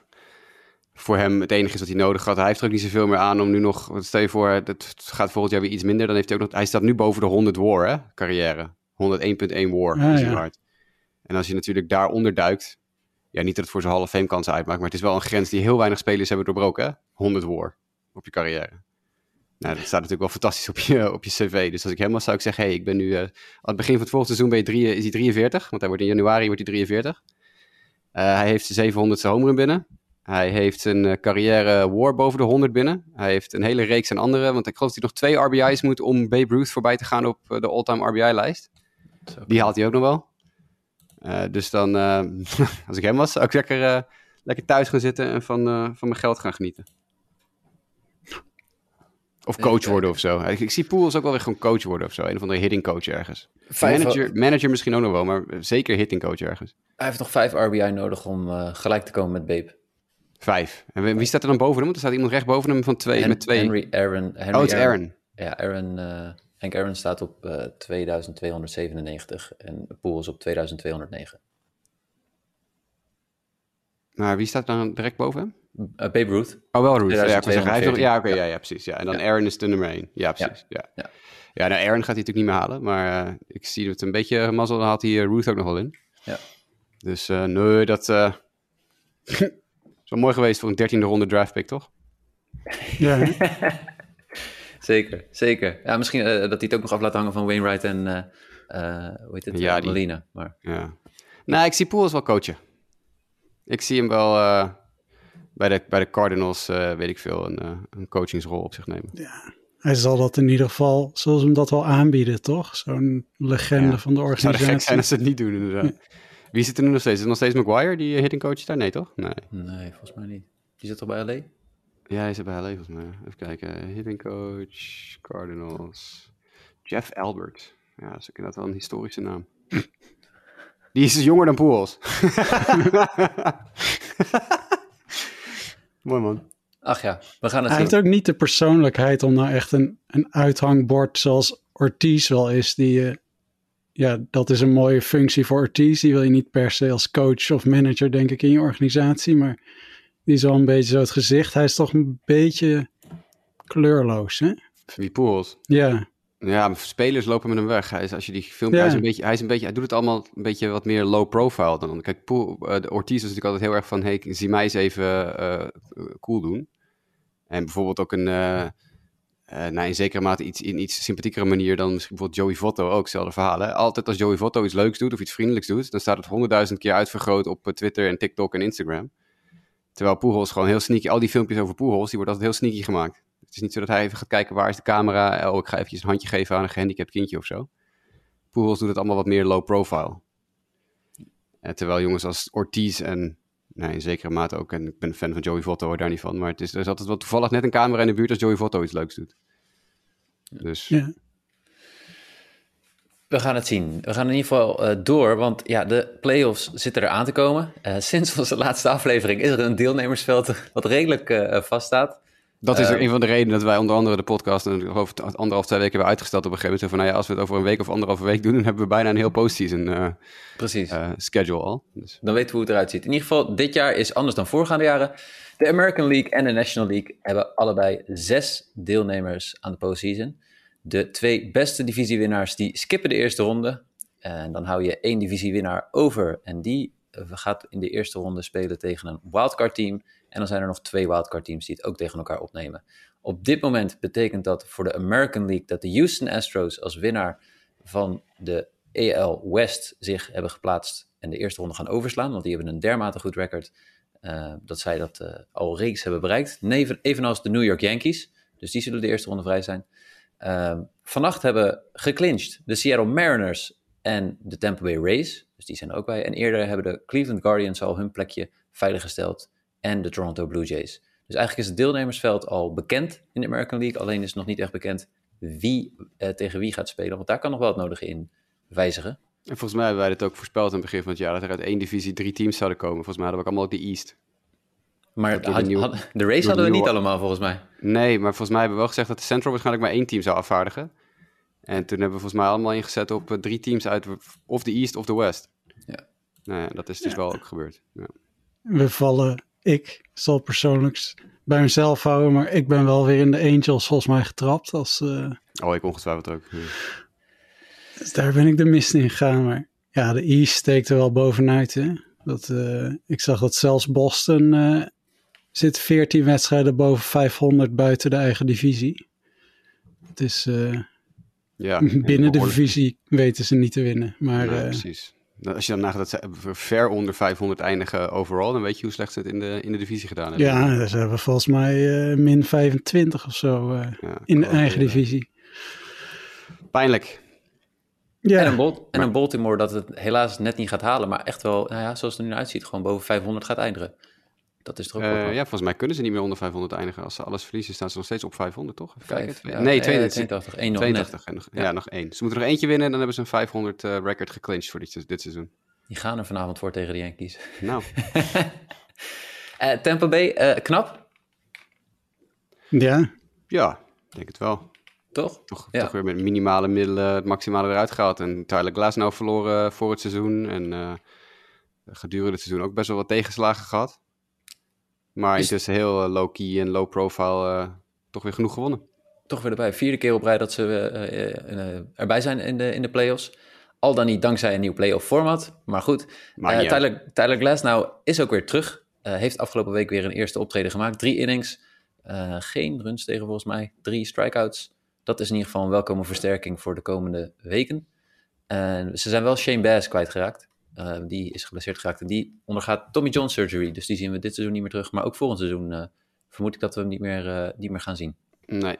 voor hem het enige is wat hij nodig had. Hij heeft er ook niet zoveel meer aan om nu nog... Stel je voor, het gaat volgend jaar weer iets minder. Dan heeft hij ook nog... Hij staat nu boven de 100 war, hè? Carrière. 101.1 war ah, is ja. hard. En als je natuurlijk daaronder duikt... Ja, niet dat het voor zijn Hall of Fame kansen uitmaakt... maar het is wel een grens die heel weinig spelers hebben doorbroken, hè? 100 war op je carrière. Nou, dat staat natuurlijk wel fantastisch op je, op je cv. Dus als ik helemaal zou ik zeggen, hey, ik ben nu... Uh, aan het begin van het volgende seizoen ben je drie, is hij 43. Want hij wordt in januari wordt hij 43. Uh, hij heeft zijn 700ste homerun binnen. Hij heeft een uh, carrière war boven de 100 binnen. Hij heeft een hele reeks aan andere. Want ik geloof dat hij nog twee RBI's moet om Babe Ruth voorbij te gaan op de all-time RBI-lijst. Die haalt hij ook nog wel. dus dan, [laughs] als ik hem was, zou ik lekker, lekker thuis gaan zitten en van, van mijn geld gaan genieten. Of coach worden of zo. Ik, ik zie Pools ook wel weer gewoon coach worden of zo. Een of andere hitting coach ergens. Manager, manager misschien ook nog wel, maar zeker hitting coach ergens. Hij heeft nog vijf RBI nodig om uh, gelijk te komen met Babe. Vijf. En wie staat er dan boven hem? Want er staat iemand recht boven hem van twee, Hen met twee. Henry Aaron. Henry oh, het is Aaron. Ja, Aaron. Uh, Hank Aaron staat op uh, 2297 en Pools op 2209. Maar wie staat dan direct boven hem? Uh, Babe Ruth. Oh, wel Ruth. Ja, ik zeggen, hij ja, oké, okay, ja. ja, precies. Ja. En dan ja. Aaron is de nummer 1. Ja, precies. Ja, ja. ja. nou, Aaron gaat hij natuurlijk niet meer halen, maar uh, ik zie het een beetje mazzel, dan had hij uh, Ruth ook nog wel in. Ja. Dus uh, nee, dat [laughs] is wel mooi geweest voor een dertiende ronde draft pick, toch? Ja. [laughs] zeker, zeker. Ja, misschien dat hij het ook nog af laat hangen van Wainwright en, hoe heet het, ja, die, Molina. Maar... Ja. Nou, ik zie Poels wel coachen. Ik zie hem wel uh, bij, de, bij de Cardinals, uh, weet ik veel, een, uh, een coachingsrol op zich nemen. Ja, hij zal dat in ieder geval, zoals hem dat wel aanbieden, toch? Zo'n legende ja. van de organisatie. Zou gek zijn als ze het niet doen, inderdaad. Ja. Wie zit er nu nog steeds? Is het nog steeds Maguire, die hitting coach daar? Nee, toch? Nee. Nee, volgens mij niet. Die zit toch bij LA? Ja, hij zit bij LA volgens mij. Even kijken. Hitting coach, Cardinals. Jeff Albert. Ja, dat is ook inderdaad wel een historische naam. [laughs] Die is dus jonger dan Poels. [laughs] [laughs] Mooi man. Ach ja, we gaan het Hij zien. heeft ook niet de persoonlijkheid om nou echt een, een uithangbord zoals Ortiz wel is. Die, uh, ja, dat is een mooie functie voor Ortiz. Die wil je niet per se als coach of manager, denk ik, in je organisatie. Maar die is wel een beetje zo het gezicht. Hij is toch een beetje kleurloos, hè? Wie Poels? Ja. Ja, spelers lopen met hem weg. Hij is, als je die filmpje, ja. hij, is een beetje, hij is een beetje, hij doet het allemaal een beetje wat meer low profile dan. Kijk, Poel, uh, Ortiz is natuurlijk altijd heel erg van, hey, zie mij eens even uh, cool doen. En bijvoorbeeld ook een, uh, nou, in zekere mate iets, in iets sympathiekere manier dan misschien bijvoorbeeld Joey Votto ook, hetzelfde verhalen. Altijd als Joey Votto iets leuks doet of iets vriendelijks doet, dan staat het honderdduizend keer uitvergroot op Twitter en TikTok en Instagram. Terwijl Poelhols gewoon heel sneaky, al die filmpjes over Poelhols, die worden altijd heel sneaky gemaakt. Het is niet zo dat hij even gaat kijken waar is de camera. Oh, ik ga eventjes een handje geven aan een gehandicapt kindje of zo. Poelhols doet het allemaal wat meer low profile. En terwijl jongens als Ortiz en nee, in zekere mate ook, en ik ben een fan van Joey Votto, hoor daar niet van, maar het is, er is altijd wel toevallig net een camera in de buurt als Joey Votto iets leuks doet. Dus Ja. We gaan het zien. We gaan in ieder geval eh, door, want ja, de playoffs zitten er aan te komen. Eh, sinds onze laatste aflevering is er een deelnemersveld [laughs] wat redelijk eh, vaststaat. Dat is Eh, een van de redenen dat wij onder andere de podcast een, ik, anderhalf, twee weken hebben uitgesteld op een gegeven moment. Van, nou ja, als we het over een week of anderhalve week doen, dan hebben we bijna een heel postseason eh Precies. eh, schedule al. Dus, Dan weten we hoe het eruit ziet. In ieder geval, dit jaar is anders dan voorgaande jaren. De American League en de National League hebben allebei zes deelnemers aan de postseason. De twee beste divisiewinnaars die skippen de eerste ronde. En dan hou je één divisiewinnaar over. En die gaat in de eerste ronde spelen tegen een wildcard team. En dan zijn er nog twee wildcard teams die het ook tegen elkaar opnemen. Op dit moment betekent dat voor de American League dat de Houston Astros als winnaar van de AL West zich hebben geplaatst en de eerste ronde gaan overslaan. Want die hebben een dermate goed record eh, dat zij dat eh, al reeks hebben bereikt. Evenals de New York Yankees. Dus die zullen de eerste ronde vrij zijn. Ehm, vannacht hebben geclinched de Seattle Mariners en de Tampa Bay Rays. Dus die zijn er ook bij. En eerder hebben de Cleveland Guardians al hun plekje veiliggesteld. En de Toronto Blue Jays. Dus eigenlijk is het deelnemersveld al bekend in de American League. Alleen is het nog niet echt bekend wie eh, tegen wie gaat spelen. Want daar kan nog wel het nodige in wijzigen. en volgens mij hebben wij dit ook voorspeld aan het begin van het jaar, dat er uit één divisie drie teams zouden komen. Volgens mij hadden we ook allemaal ook de East. Maar de had- nieuwe- had- de race de hadden we niet allemaal volgens mij. Nee, maar volgens mij hebben we wel gezegd dat de Central waarschijnlijk maar één team zou afvaardigen. En toen hebben we volgens mij allemaal ingezet op eh, drie teams uit of de East of de West. Ja. Nou ja, dat is dus wel ook gebeurd. Ja. We vallen, ik zal persoonlijk bij mezelf houden, maar ik ben wel weer in de Angels volgens mij getrapt. Als, eh, Oh, ik ongetwijfeld ook. Ja. dus daar ben ik de mist in gegaan. Maar ja, de East steekt er wel bovenuit. Hè? Dat, eh, ik zag dat zelfs Boston eh, zit 14 wedstrijden boven 500 buiten de eigen divisie. Het is Ja, [laughs] binnen de divisie weten ze niet te winnen. Maar eh, precies. Nou, Als je dan nagaat dat ze ver onder 500 eindigen overal, dan weet je hoe slecht ze het in de, in de divisie gedaan hebben. ja, ze hebben volgens mij eh, min 25 of zo eh, Ja, in de eigen divisie. Pijnlijk. Ja, En, een Bal- en een Baltimore dat het helaas net niet gaat halen. Maar echt wel, nou ja, zoals het er nu uitziet, gewoon boven 500 gaat eindigen. Dat is toch ook Eh, ja, volgens mij kunnen ze niet meer onder 500 eindigen. Als ze alles verliezen, staan ze nog steeds op 500, toch? Even Vijf, kijken. ja, nee, eh, 82. 82. Eén nog net. 82. En nog, ja. Ja. nog één. Ze moeten nog eentje winnen en dan hebben ze een 500 eh, record geclinched voor dit, dit seizoen. Die gaan er vanavond voor tegen de Yankees. Nou, [laughs] Eh, Tampa Bay, eh, knap, ja, ja, ik denk het wel. toch? Toch, Ja. toch weer met minimale middelen het maximale eruit gehaald. En Tyler Glasnow verloren voor het seizoen. En eh, gedurende het seizoen ook best wel wat tegenslagen gehad. Maar Is- intussen heel eh, low-key en low-profile eh, toch weer genoeg gewonnen. Toch weer erbij. Vierde keer op rij dat ze eh, erbij zijn in de, in de playoffs. Al dan niet dankzij een nieuw playoff format. Maar goed, Maar uit. Tyler, Glasnow is ook weer terug. Heeft afgelopen week weer een eerste optreden gemaakt. Drie innings. geen runs tegen volgens mij. Drie strikeouts. Dat is in ieder geval een welkome versterking voor de komende weken. En ze zijn wel Shane Bass kwijtgeraakt. Eh, die is geblesseerd geraakt. En die ondergaat Tommy John surgery. Dus die zien we dit seizoen niet meer terug. Maar ook volgend seizoen eh, vermoed ik dat we hem niet meer, eh, niet meer gaan zien. Nee.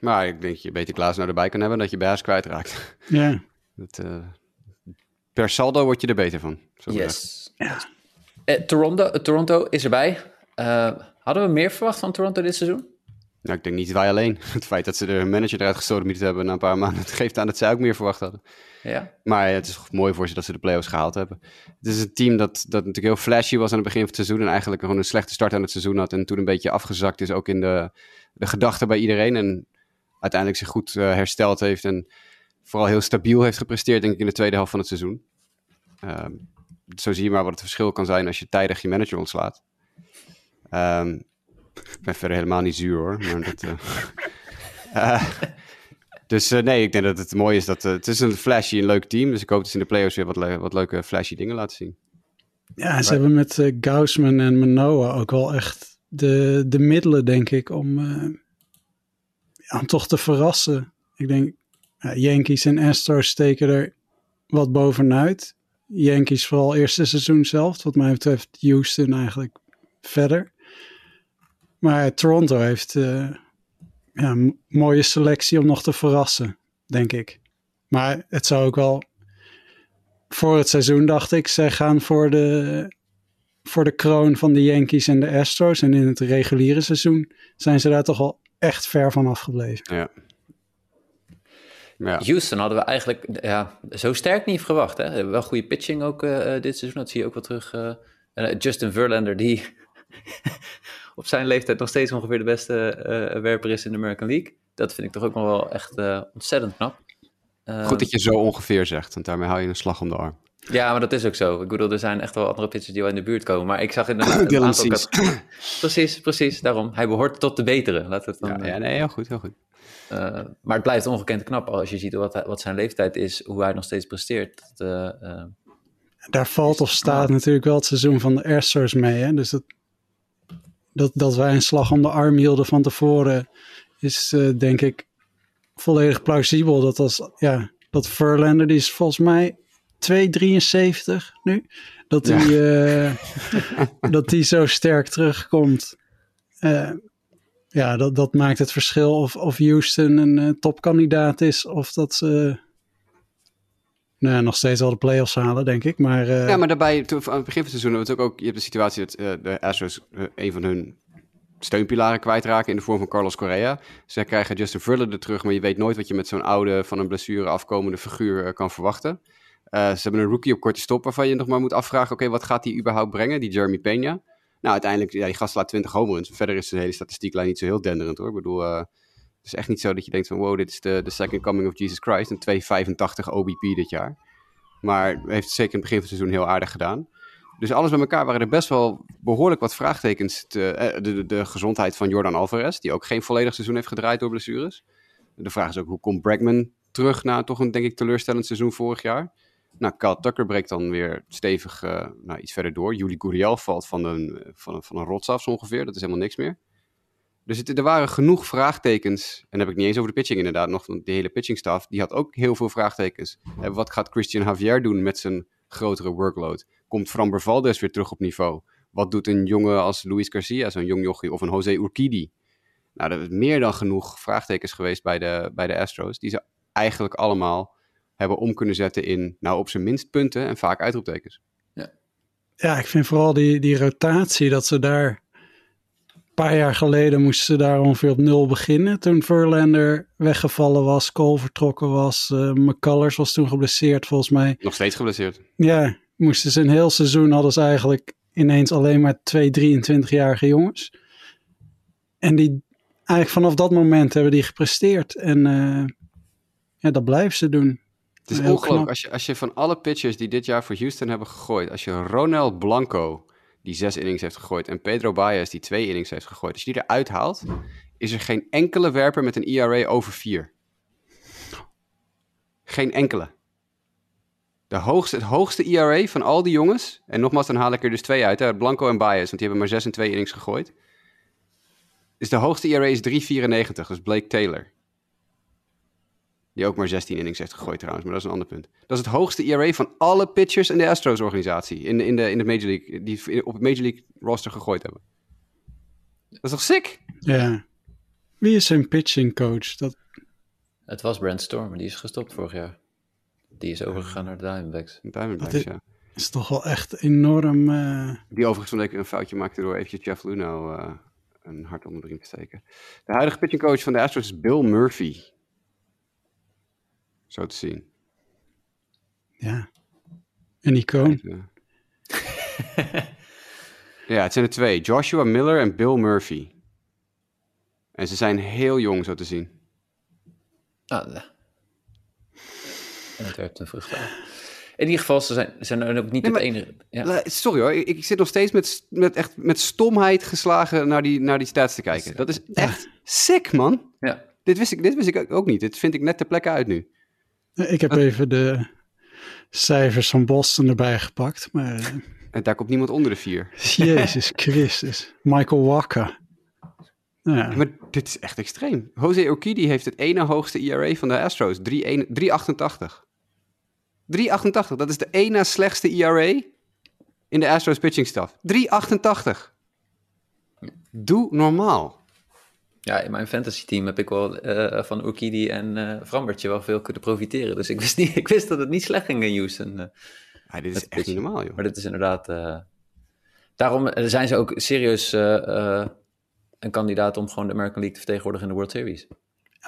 Maar ik denk dat je beter Klaas nou erbij kan hebben dat je Baas kwijtraakt. ja. [laughs] Dat, eh, per saldo word je er beter van. zo. Yes. Eh, Toronto, Toronto is erbij. Eh, hadden we meer verwacht van Toronto dit seizoen? Nou, ik denk niet wij alleen. [laughs] Het feit dat ze de manager eruit gesodemieterd hebben na een paar maanden, het [laughs] geeft aan dat zij ook meer verwacht hadden. Ja. Maar het is mooi voor ze dat ze de playoffs gehaald hebben. Het is een team dat, dat natuurlijk heel flashy was aan het begin van het seizoen. En eigenlijk gewoon een slechte start aan het seizoen had. En toen een beetje afgezakt is ook in de, de gedachten bij iedereen. En uiteindelijk zich goed eh, hersteld heeft. En vooral heel stabiel heeft gepresteerd, denk ik, in de tweede helft van het seizoen. Ehm, zo zie je maar wat het verschil kan zijn als je tijdig je manager ontslaat. Ehm, ik ben verder helemaal niet zuur hoor. Maar dat, eh, [laughs] eh, dus eh, nee, ik denk dat het mooi is dat het is een flashy, een leuk team. Dus ik hoop dat ze in de playoffs weer wat, wat leuke flashy dingen laten zien. Ja, ze hebben met Gaussman en Manoa ook wel echt de, de middelen, denk ik, om, ja, om toch te verrassen. Ik denk, Yankees en Astros steken er wat bovenuit. Yankees vooral eerste seizoen zelf. Wat mij betreft Houston eigenlijk verder. Maar Toronto heeft eh, ja, een mooie selectie om nog te verrassen, denk ik. Maar het zou ook wel voor het seizoen dacht ik, zij gaan voor de, voor de kroon van de Yankees en de Astros. En in het reguliere seizoen zijn ze daar toch al echt ver van afgebleven. Ja. Ja. Houston hadden we eigenlijk ja, zo sterk niet verwacht. Hè? Wel goede pitching ook uh, dit seizoen, dat zie je ook wel terug. Uh, Justin Verlander, die op zijn leeftijd nog steeds ongeveer de beste uh, werper is in de American League. Dat vind ik toch ook nog wel echt ontzettend knap. Goed dat je zo ongeveer zegt, want daarmee hou je een slag om de arm. Ja, maar dat is ook zo. Ik bedoel, er zijn echt wel andere pitchers die wel in de buurt komen. Maar ik zag inderdaad een [coughs] aantal... Kat... Precies, precies. Daarom. Hij behoort tot de betere. Laten we het dan... Ja, ja, nee, heel goed, heel goed. Uh, maar het blijft ongekend knap als je ziet wat, wat zijn leeftijd is, hoe hij nog steeds presteert. Dat, uh, Daar valt of staat natuurlijk wel het seizoen van de Astros mee. Hè? Dus dat, dat, dat wij een slag om de arm hielden van tevoren, is uh, denk ik volledig plausibel. Dat als, ja, dat Verlander, die is volgens mij 2,73 nu. Dat hij ja. [laughs] dat die zo sterk terugkomt ja, dat, dat maakt het verschil of, of Houston een topkandidaat is of dat ze nou, nog steeds wel de playoffs halen, denk ik. Maar, uh... Ja, maar daarbij, aan het begin van het seizoen, het ook, je hebt de situatie dat uh, de Astros een van hun steunpilaren kwijtraken in de vorm van Carlos Correa. Ze krijgen Justin Verlander terug, maar je weet nooit wat je met zo'n oude, van een blessure afkomende figuur kan verwachten. ze hebben een rookie op korte stop waarvan je nog maar moet afvragen, oké, wat gaat die überhaupt brengen, die Jeremy Pena? Nou, uiteindelijk, ja, die gast laat 20 homeruns. Verder is de hele statistieklijn niet zo heel denderend hoor. Ik bedoel, uh, is echt niet zo dat je denkt van wow, dit is de, second coming of Jesus Christ. Een 2,85 OBP dit jaar. Maar heeft zeker in het begin van het seizoen heel aardig gedaan. Dus alles bij elkaar waren er best wel behoorlijk wat vraagtekens. Te, eh, de, de, gezondheid van Jordan Alvarez, die ook geen volledig seizoen heeft gedraaid door blessures. De vraag is ook, hoe komt Bregman terug na toch een, denk ik, teleurstellend seizoen vorig jaar? Nou, Kyle Tucker breekt dan weer stevig uh, nou, iets verder door. Juli Gurriel valt van een, van, een, van een rots af ongeveer. Dat is helemaal niks meer. Dus er waren genoeg vraagtekens. En dan heb ik niet eens over de pitching inderdaad. Nog de hele pitchingstaf. Die had ook heel veel vraagtekens. En wat gaat Christian Javier doen met zijn grotere workload? Komt Framber Valdez weer terug op niveau? Wat doet een jongen als Luis Garcia, zo'n jong jochie? Of een Jose Urquidi? Nou, er is meer dan genoeg vraagtekens geweest bij de, bij de Astros. Die ze eigenlijk allemaal hebben om kunnen zetten in, nou op zijn minst punten en vaak uitroeptekens. Ja, ja ik vind vooral die, die rotatie, dat ze daar paar jaar geleden moesten ze daar ongeveer op nul beginnen. Toen Verlander weggevallen was, Cole vertrokken was, uh, McCullers was toen geblesseerd volgens mij. Nog steeds geblesseerd. Ja, moesten ze een heel seizoen, hadden ze eigenlijk ineens alleen maar twee 23-jarige jongens. En die, eigenlijk vanaf dat moment hebben die gepresteerd. En uh, ja, dat blijven ze doen. Het is ongelooflijk. Als je, als je van alle pitchers die dit jaar voor Houston hebben gegooid, als je Ronald Blanco, die zes innings heeft gegooid, en Pedro Baez, die twee innings heeft gegooid, als je die eruit haalt, is er geen enkele werper met een ERA over vier. Geen enkele. De hoogste, het hoogste ERA van al die jongens, en nogmaals, dan haal ik er dus twee uit, hè, Blanco en Baez, want die hebben maar zes en twee innings gegooid. Is de hoogste ERA is 3,94, dus Blake Taylor. Die ook maar 16 innings heeft gegooid trouwens, maar dat is een ander punt. Dat is het hoogste ERA van alle pitchers in de Astros-organisatie. In, in, de, in de Major League, die op het Major League roster gegooid hebben. Dat is toch sick? Ja. Wie is zijn pitching coach? Dat... Het was Brent Storm, die is gestopt vorig jaar. Die is overgegaan naar de Diamondbacks. Diamondbacks, is, ja. is toch wel echt enorm... Uh... Die overigens van een foutje maakte door eventjes Jeff Luno uh, een hart onder de riem te steken. De huidige pitching coach van de Astros is Bill Murphy. Zo te zien. Ja. Een icoon. [laughs] ja, het zijn er twee. Joshua Miller en Bill Murphy. En ze zijn heel jong, zo te zien. Ah, ja. En het werpt een vrucht In ieder geval, ze zijn, zijn ook niet nee, het enige. Ja. Sorry hoor, ik, ik, zit nog steeds met, met, echt, met stomheid geslagen naar die, naar die stats te kijken. Dat is echt sick, man. Ja. Dit wist, ik, dit wist ik ook niet. Dit vind ik net ter plekke uit nu. Ik heb even de cijfers van Boston erbij gepakt. Maar... Eh, en daar komt niemand onder de vier. Jezus [laughs] Christus. Michael Walker. Ja. Maar dit is echt extreem. Jose Urquidy heeft het ene hoogste ERA van de Astros. 3,88. 3,88. Dat is de ene slechtste ERA in de Astros pitching staff. 3,88. Doe normaal. Ja, in mijn fantasy team heb ik wel uh, van Urquidi en uh, Frambertje wel veel kunnen profiteren. Dus ik wist, niet, [laughs] ik wist dat het niet slecht ging in Houston. Uh, ja, dit is echt niet normaal, joh. Maar dit is inderdaad... daarom zijn ze ook serieus een kandidaat om gewoon de American League te vertegenwoordigen in de World Series.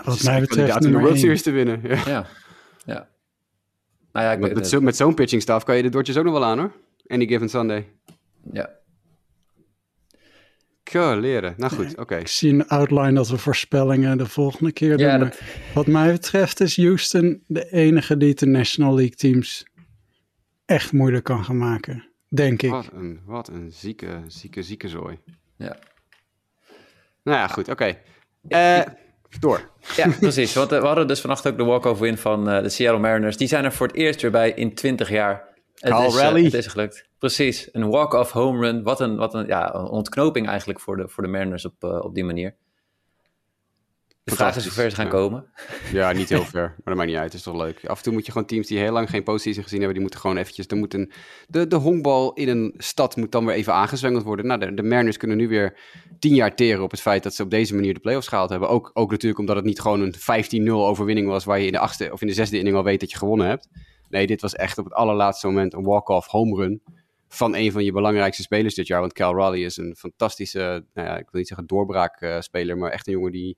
Wat mij betreft om de World Series te winnen. Ja. ja. ja. Nou ja, ik met, met, zo, met zo'n pitching staff kan je de Dodgers ook nog wel aan, hoor. Any given Sunday. Ja. Leren. Nou goed, oké. Ik zie een outline dat we voorspellingen de volgende keer doen. Ja, dat... Wat mij betreft is Houston de enige die de National League teams echt moeilijk kan gaan maken. Denk ik. Wat een, wat een zieke, zieke, zieke zooi. Ja. Nou ja, goed, oké. Okay. Uh, door. Ja, precies. Want we hadden dus vannacht ook de walk-off win van uh, de Seattle Mariners. Die zijn er voor het eerst weer bij in 20 jaar. Het is, rally. Uh, het is gelukt. Precies. Een walk-off home run. Wat een, wat een, ja, een ontknoping eigenlijk voor de, voor de Mariners op, uh, op die manier. De vraag is hoe ver ze gaan ja. komen. Ja, [laughs] niet heel ver, maar dat maakt niet uit. Het is toch leuk. Af en toe moet je gewoon teams die heel lang geen postseason gezien hebben, die moeten gewoon eventjes, er moet een, de, de honkbal in een stad moet dan weer even aangezwengeld worden. Nou, de, de Mariners kunnen nu weer tien jaar teren op het feit dat ze op deze manier de playoffs gehaald hebben. Ook, ook natuurlijk omdat het niet gewoon een 15-0 overwinning was waar je in de achtste of in de zesde inning al weet dat je gewonnen hebt. Nee, dit was echt op het allerlaatste moment een walk-off home run van een van je belangrijkste spelers dit jaar. Want Cal Raleigh is een fantastische, nou ja, ik wil niet zeggen doorbraakspeler, maar echt een jongen die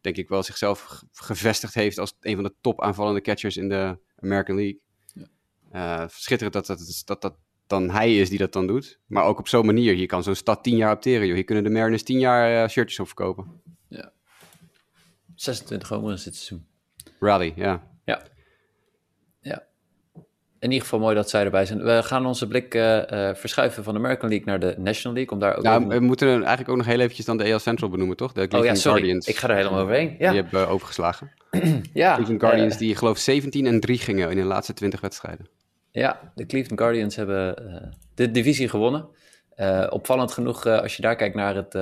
denk ik wel zichzelf gevestigd heeft als een van de top aanvallende catchers in de American League. Ja. Uh, schitterend dat dat, dat dat dan hij is die dat dan doet. Maar ook op zo'n manier. Hier kan zo'n stad tien jaar opteren. Joh. Hier kunnen de Mariners tien jaar uh, shirtjes op verkopen. Ja. 26 homeruns dit seizoen. Rally. Ja. In ieder geval mooi dat zij erbij zijn. We gaan onze blik uh, uh, verschuiven van de American League naar de National League. Om daar ook ja, even... we moeten eigenlijk ook nog heel eventjes dan de AL Central benoemen, toch? De Cleveland oh ja, sorry. Guardians. Ik ga er helemaal overheen. Ja. Die hebben uh, overgeslagen. [clears throat] ja. Cleveland Guardians die geloof 17 en 3 gingen in de laatste 20 wedstrijden. Ja, de Cleveland Guardians hebben de divisie gewonnen. opvallend genoeg, als je daar kijkt naar het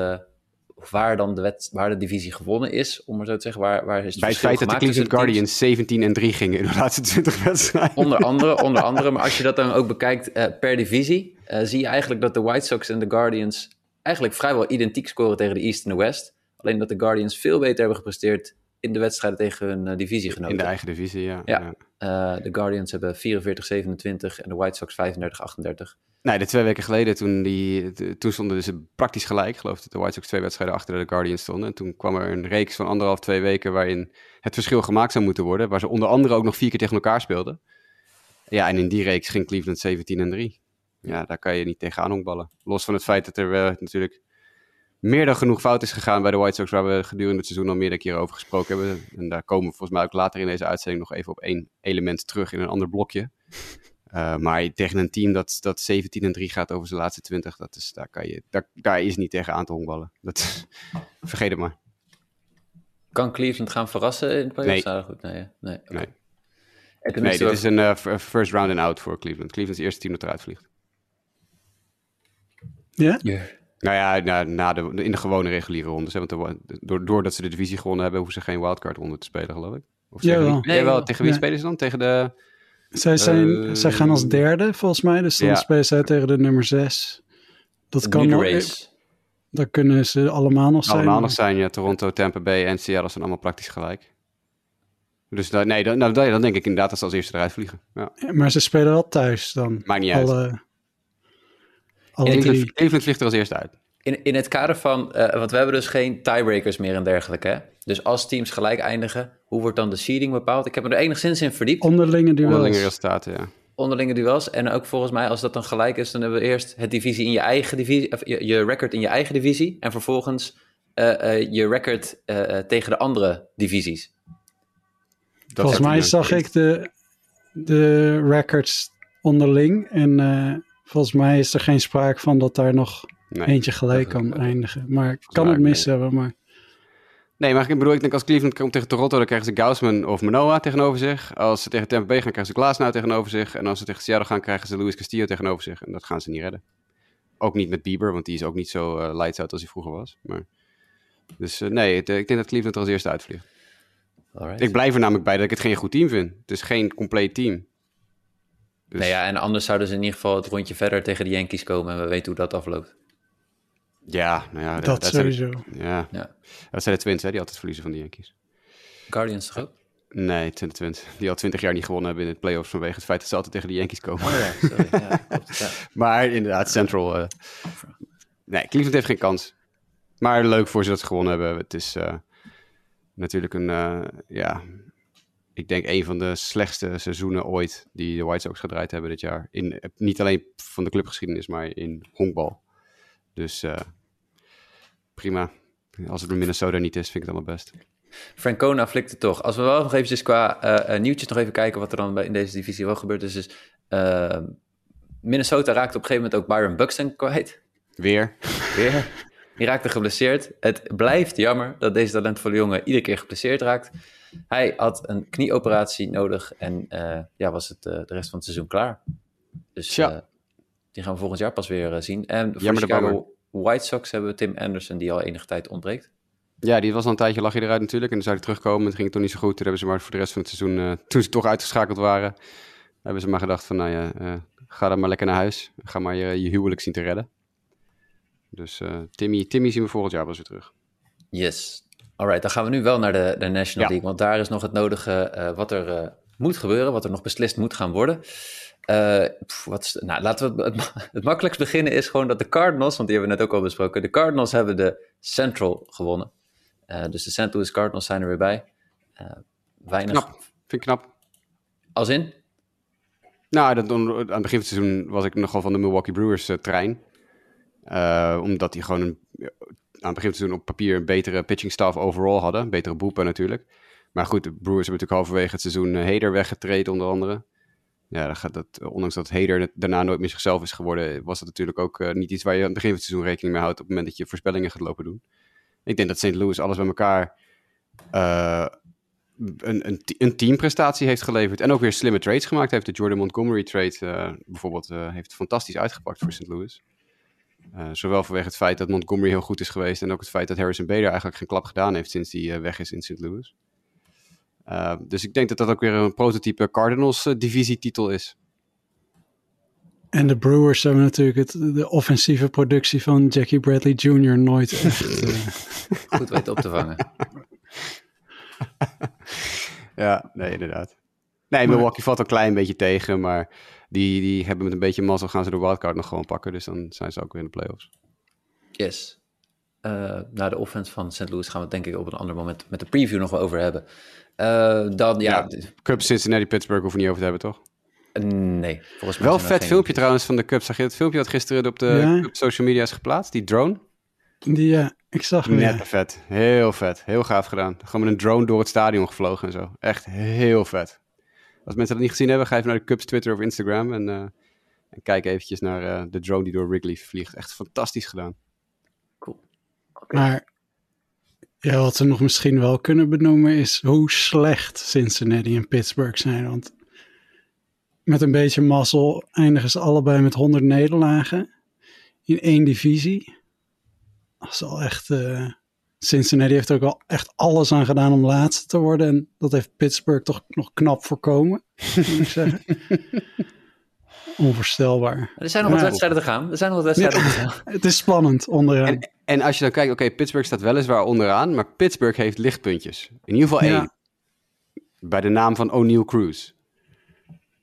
waar dan de, wet, waar de divisie gewonnen is, om maar zo te zeggen. Waar, waar is het Bij het feit dat de Cleveland Guardians 17 en 3 gingen in de laatste 20 wedstrijden. Onder andere, onder andere. Maar als je dat dan ook bekijkt uh, per divisie, uh, zie je eigenlijk dat de White Sox en de Guardians eigenlijk vrijwel identiek scoren tegen de East en de West. Alleen dat de Guardians veel beter hebben gepresteerd in de wedstrijden tegen hun uh, divisiegenoten. In de eigen divisie, ja. ja. ja. de Guardians hebben 44-27 en de White Sox 35-38. Nee, de twee weken geleden, toen, die, toen stonden ze praktisch gelijk. Ik geloof dat de White Sox twee wedstrijden achter de Guardians stonden. En toen kwam er een reeks van anderhalf, twee weken waarin het verschil gemaakt zou moeten worden. Waar ze onder andere ook nog vier keer tegen elkaar speelden. Ja, en in die reeks ging Cleveland 17 en 3. Ja, daar kan je niet tegenaan honkballen. Los van het feit dat er uh, natuurlijk meer dan genoeg fout is gegaan bij de White Sox, waar we gedurende het seizoen al meerdere keren over gesproken hebben. En daar komen we volgens mij ook later in deze uitzending nog even op één element terug in een ander blokje. Uh, maar tegen een team dat, dat 17 en 3 gaat over zijn laatste 20, dat is, daar, kan je, daar, daar is niet tegen aan te honkballen. Dat, [laughs] vergeet het maar. Kan Cleveland gaan verrassen in de playoffs? Nee. Goed, nee. Nee, okay. nee. nee dit is een uh, first round and out voor Cleveland. Cleveland is het eerste team dat eruit vliegt. Ja? Yeah? Nou ja, na, na de, in de gewone reguliere rondes. Hè, want de, doordat ze de divisie gewonnen hebben, hoeven ze geen wildcard ronde te spelen, geloof ik. Of ja, tegen, wel. Nee, wel. Tegen wie ja. spelen ze dan? Tegen de... Zij, zijn, uh, zij gaan als derde, volgens mij. Dus dan ja. spelen zij tegen de nummer 6. Dat kan nog. Dan kunnen ze allemaal nog zijn. Allemaal nog zijn, ja. Toronto, Tampa Bay en Seattle zijn allemaal praktisch gelijk. Dus da, nee, dan, nou, dan denk ik inderdaad dat ze als eerste eruit vliegen. Ja. Ja, maar ze spelen wel thuis dan. Maakt niet alle, uit. Alle Cleveland vliegt er als eerste uit. In, in het kader van, uh, want we hebben dus geen tiebreakers meer en dergelijke. Hè? Dus als teams gelijk eindigen, hoe wordt dan de seeding bepaald? Ik heb me er enigszins in verdiept. Onderlinge duels. Onderlinge resultaten, ja. Onderlinge duels. En ook volgens mij, als dat dan gelijk is, dan hebben we eerst het divisie in je eigen divisie, of je, je record in je eigen divisie. En vervolgens uh, uh, je record tegen de andere divisies. Dat volgens mij zag ik de, de records onderling. En volgens mij is er geen sprake van dat daar nog nee, eentje gelijk kan eindigen. Maar ik kan het mis hebben, maar... Nee, maar ik bedoel, ik denk als Cleveland komt tegen Toronto, dan krijgen ze Gaussman of Manoa tegenover zich. Als ze tegen Tampa Bay gaan, krijgen ze Glasnow tegenover zich. En als ze tegen Seattle gaan, krijgen ze Luis Castillo tegenover zich. En dat gaan ze niet redden. Ook niet met Bieber, want die is ook niet zo uh, lights out als hij vroeger was. Maar... Dus uh, nee, het, ik denk dat Cleveland er als eerste uitvliegt. Alright. Ik blijf er namelijk bij dat ik het geen goed team vind. Het is geen compleet team. Dus... Nee, ja, en anders zouden ze in ieder geval het rondje verder tegen de Yankees komen. En we weten hoe dat afloopt. Ja, nou ja. dat sowieso. Ja. Ja. Dat zijn de Twins, hè, die altijd verliezen van de Yankees. Guardians toch ook? Nee, 2020. Die al 20 jaar niet gewonnen hebben in de playoffs vanwege het feit dat ze altijd tegen de Yankees komen. Oh ja, sorry. Ja, [laughs] klopt. Ja. Maar inderdaad, Central. eh, nee, Cleveland heeft geen kans. Maar leuk voor ze dat ze gewonnen hebben. Het is eh, natuurlijk een, eh, ja, ik denk een van de slechtste seizoenen ooit die de White Sox gedraaid hebben dit jaar. In, niet alleen van de clubgeschiedenis, maar in honkbal. Dus eh, prima. Als het door Minnesota niet is, vind ik het allemaal best. Francona flikt het toch. Als we wel nog eventjes qua eh, eh, nieuwtjes nog even kijken wat er dan in deze divisie wel gebeurt. Dus, is eh, Minnesota raakt op een gegeven moment ook Byron Buxton kwijt. Weer. Weer. Die raakte geblesseerd. Het blijft jammer dat deze talentvolle jongen iedere keer geblesseerd raakt. Hij had een knieoperatie nodig en ja, was het de rest van het seizoen klaar. Dus eh, die gaan we volgend jaar pas weer zien. En voor Jammer Chicago White Sox hebben we Tim Anderson, die al enige tijd ontbreekt. Ja, die was al een tijdje, lag hij eruit natuurlijk. En dan zou hij terugkomen. Het ging het toch niet zo goed. Toen hebben ze maar voor de rest van het seizoen, eh, toen ze toch uitgeschakeld waren, hebben ze maar gedacht van, nou ja, eh, ga dan maar lekker naar huis. Ga maar je, je huwelijk zien te redden. Dus eh, Timmy, Timmy zien we volgend jaar wel eens weer terug. Yes. Alright, dan gaan we nu wel naar de, de National Ja. League. Want daar is nog het nodige wat er moet gebeuren, wat er nog beslist moet gaan worden. Eh, pff, wat is, nou, laten we het, het, [laughs] het makkelijkst beginnen is gewoon dat de Cardinals, want die hebben we net ook al besproken. De Cardinals hebben de Central gewonnen. Eh, dus de St. Louis Cardinals zijn er weer bij. Eh, weinig. Knap. Vind ik knap. Als in? Nou, dat, aan het begin van het seizoen was ik nogal van de Milwaukee Brewers trein. Omdat die gewoon een, aan het begin van het seizoen op papier een betere pitching staff overall hadden. Een betere boepen natuurlijk. Maar goed, de Brewers hebben natuurlijk halverwege het seizoen uh, Hader weggetreden onder andere. Ja, dan gaat dat, ondanks dat Hader daarna nooit meer zichzelf is geworden, was dat natuurlijk ook uh, niet iets waar je aan het begin van het seizoen rekening mee houdt op het moment dat je voorspellingen gaat lopen doen. Ik denk dat St. Louis alles bij elkaar uh, een, een, een teamprestatie heeft geleverd. En ook weer slimme trades gemaakt heeft. De Jordan Montgomery trade bijvoorbeeld heeft fantastisch uitgepakt voor St. Louis. Zowel vanwege het feit dat Montgomery heel goed is geweest. En ook het feit dat Harrison Bader eigenlijk geen klap gedaan heeft sinds hij weg is in St. Louis. Uh, dus ik denk dat dat ook weer een prototype Cardinals uh, divisietitel is. En de Brewers hebben natuurlijk het, de offensieve productie van Jackie Bradley Jr. nooit [laughs] echt uh... goed weten op te vangen. [laughs] ja, nee, inderdaad. Nee, maar... Milwaukee valt een klein beetje tegen, maar die, die hebben met een beetje mazzel gaan ze de wildcard nog gewoon pakken. Dus dan zijn ze ook weer in de playoffs. Yes. Uh, naar de offense van St. Louis gaan we het denk ik op een ander moment met de preview nog wel over hebben. Uh, dan, ja... ja Cubs, Cincinnati, Pittsburgh hoeven we niet over te hebben, toch? Nee, volgens mij. Wel vet filmpje geen... trouwens van de Cubs. Zag je het filmpje dat gisteren op de ja. Cubs social media is geplaatst? Die drone? Die, ja, ik zag hem. Net ja. vet. Heel vet. Heel gaaf gedaan. Gewoon met een drone door het stadion gevlogen en zo. Echt heel vet. Als mensen dat niet gezien hebben, ga even naar de Cubs Twitter of Instagram en, uh, en kijk eventjes naar uh, de drone die door Wrigley vliegt. Echt fantastisch gedaan. Cool. Okay. Maar ja, wat we nog misschien wel kunnen benoemen is hoe slecht Cincinnati en Pittsburgh zijn. Want met een beetje mazzel eindigen ze allebei met 100 nederlagen in één divisie. Dat is al echt. Uh, Cincinnati heeft er ook al echt alles aan gedaan om laatste te worden. En dat heeft Pittsburgh toch nog knap voorkomen, moet ik zeggen. [laughs] Onvoorstelbaar. Er zijn nog wat wedstrijden te gaan. Er zijn nog wat wedstrijden te gaan. [laughs] Het is spannend onderaan. En, en als je dan kijkt, oké, okay, Pittsburgh staat weliswaar onderaan, maar Pittsburgh heeft lichtpuntjes. In ieder geval één. Bij de naam van O'Neill Cruz.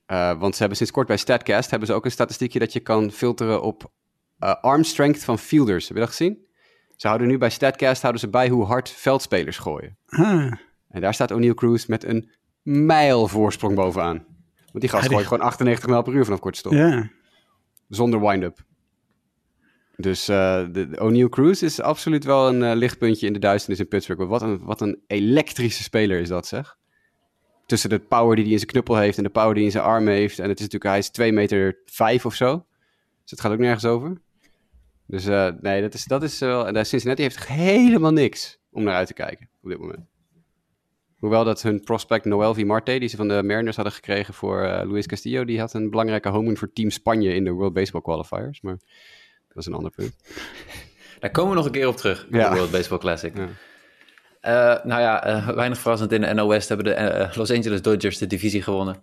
Uh, want ze hebben sinds kort bij StatCast hebben ze ook een statistiekje dat je kan filteren op uh, arm strength van fielders. Heb je dat gezien? Ze houden nu bij StatCast houden ze bij hoe hard veldspelers gooien. Ah. En daar staat O'Neill Cruz met een mijl voorsprong bovenaan. Want die gast gooit gewoon 98 mijl per uur vanaf korte stop. Ja. Zonder wind-up. Dus uh, de, de O'Neill Cruz is absoluut wel een uh, lichtpuntje in de duisternis in Pittsburgh. Wat een, wat een elektrische speler is dat, zeg. Tussen de power die hij in zijn knuppel heeft en de power die hij in zijn arm heeft. En het is natuurlijk, hij is 2 meter 5 of zo. Dus het gaat ook nergens over. Dus uh, nee, dat is, dat is wel... En Cincinnati heeft helemaal niks om naar uit te kijken op dit moment. Hoewel dat hun prospect Noel V. Marte, die ze van de Mariners hadden gekregen voor uh, Luis Castillo, die had een belangrijke home voor Team Spanje in de World Baseball Qualifiers. Maar dat is een ander punt. [laughs] Daar komen we nog een keer op terug, ja. de World Baseball Classic. Ja. Uh, nou ja, uh, weinig verrassend in de NL West hebben de Los Angeles Dodgers de divisie gewonnen.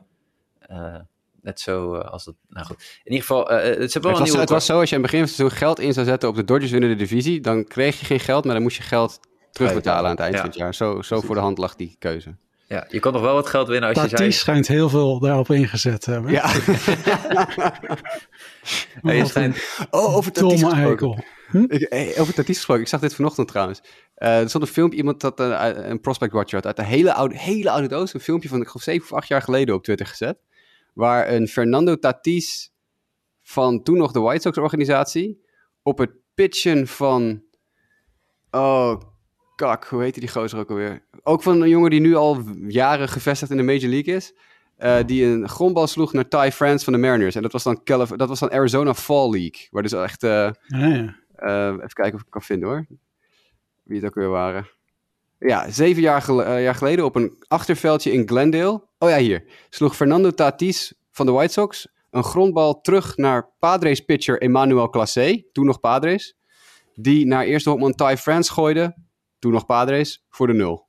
net zo eh, als dat... Nou goed, in ieder geval, eh, het is wel Het een was, nieuwe... het was zo, als je aan het begin van het seizoen geld in zou zetten op de Dodgers winnen de divisie, dan kreeg je geen geld, maar dan moest je geld terugbetalen aan het eind Ja. van het jaar. Zo, zo voor de hand lag die keuze. Ja, je kon nog wel wat geld winnen als je zei... Tatis schijnt heel veel daarop ingezet te hebben. Ja. [laughs] [laughs] Ja, je schijnt- een oh, over Tatis gesproken. eikel. Ik, hey, over Tatis gesproken, ik zag dit vanochtend trouwens. Eh, er stond een filmpje, iemand dat eh, een prospect watcher had uit de hele oude, hele oude doos. Een filmpje van, ik geloof, zeven of acht jaar geleden op Twitter gezet. Waar een Fernando Tatis van toen nog de White Sox organisatie op het pitchen van... Oh, kak, hoe heette die gozer ook alweer? Ook van een jongen die nu al jaren gevestigd in de Major League is. eh, die een grondbal sloeg naar Ty France van de Mariners. En dat was dan, Calif- dat was dan Arizona Fall League. Waar dus echt... eh, Ja, ja. eh, even kijken of ik kan vinden hoor. Wie het ook weer waren. Ja, zeven jaar, gel- jaar geleden op een achterveldje in Glendale. Oh ja, hier. Sloeg Fernando Tatis van de White Sox een grondbal terug naar Padres pitcher Emmanuel Clase. Toen nog Padres. Die naar eerste hopman Ty France gooide. Toen nog Padres. Voor de nul.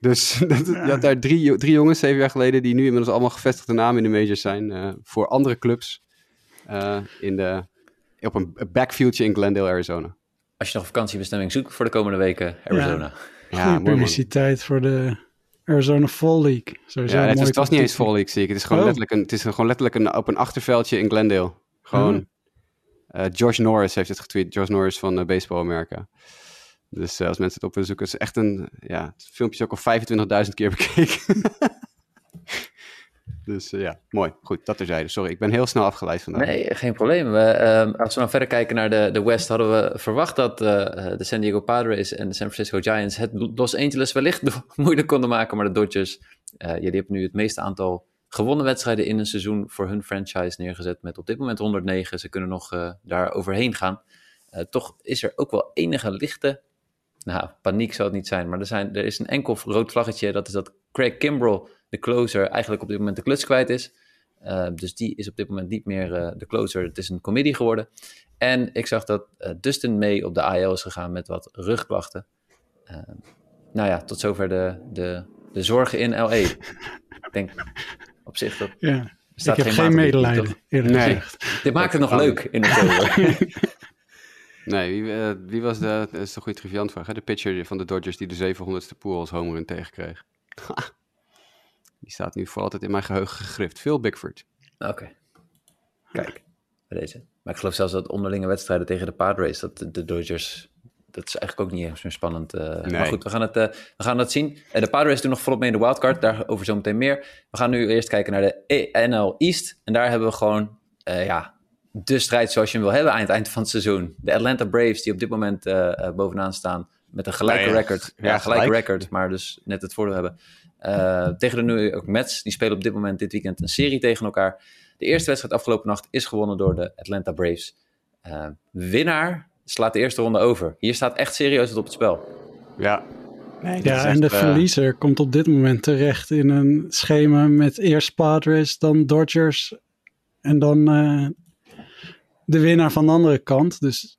Dus [laughs] dat, je had daar drie, drie jongens, zeven jaar geleden, die nu inmiddels allemaal gevestigde namen in de majors zijn. eh, voor andere clubs. eh, in de, op een backfieldje in Glendale, Arizona. Als je nog vakantiebestemming zoekt voor de komende weken, Arizona. Mooi, man. publiciteit voor de Arizona Fall League. Sowieso Ja, het, is, mooie het was niet eens. Fall League, zie ik. Het is gewoon Oh. letterlijk, een, het is gewoon letterlijk een, op een achterveldje in Glendale. Gewoon. Oh. eh, George Norris heeft het getweet. George Norris van Baseball America. Dus eh, als mensen het op willen zoeken, is echt een... Ja, het filmpje is ook al 25.000 keer bekeken. [laughs] dus eh, ja, mooi. Goed, dat terzijde. Sorry, ik ben heel snel afgeleid vandaag. Nee, geen probleem. Ehm, als we dan verder kijken naar de, de West, hadden we verwacht dat eh, de San Diego Padres en de San Francisco Giants het Los Angeles wellicht [laughs] moeilijk konden maken. Maar de Dodgers, die hebben nu het meeste aantal gewonnen wedstrijden in een seizoen voor hun franchise neergezet. Met op dit moment 109. Ze kunnen nog daar overheen gaan. Toch is er ook wel enige lichte, nou, paniek zou het niet zijn. Maar er, zijn, er is een enkel rood vlaggetje. Dat is dat Craig Kimbrell, de closer, eigenlijk op dit moment de kluts kwijt is. Uh, dus die is op dit moment niet meer uh, de closer. Het is een committee geworden. En ik zag dat uh, Dustin May op de AL is gegaan met wat rugklachten. Nou ja, tot zover de, de, de zorgen in LA. ik denk op zich dat. Ja, ik heb geen medelijden, eerlijk Nee. Dit maakt het nog leuk in oktober. [laughs] Nee, wie, eh, wie was de... Dat is een goede triviantvraag, hè? De pitcher van de Dodgers die de 700ste pool als homer in tegenkreeg. [laughs] die staat nu voor altijd in mijn geheugen gegrift. Phil Bickford. Oké. Kijk, bij deze. Maar ik geloof zelfs dat onderlinge wedstrijden tegen de Padres, dat de, de Dodgers, dat is eigenlijk ook niet eens meer spannend. eh. Nee. Maar goed, we gaan, het, eh, we gaan het zien. En de Padres doen nog volop mee in de wildcard, daarover zometeen meer. We gaan nu eerst kijken naar de NL East. En daar hebben we gewoon, ja, de strijd zoals je hem wil hebben aan het eind van het seizoen. De Atlanta Braves, die op dit moment eh, eh, bovenaan staan met een gelijke Ja, ja. record. Ja, Ja, gelijke gelijk. record, maar dus net het voordeel hebben. Eh, tegen de New York Mets, die spelen op dit moment dit weekend een serie tegen elkaar. De eerste wedstrijd afgelopen nacht is gewonnen door de Atlanta Braves. Eh, winnaar slaat de eerste ronde over. Hier staat echt serieus wat op het spel. Ja. Nee, Ja, en de eh, verliezer komt op dit moment terecht in een schema met eerst Padres, dan Dodgers en dan eh, de winnaar van de andere kant. Dus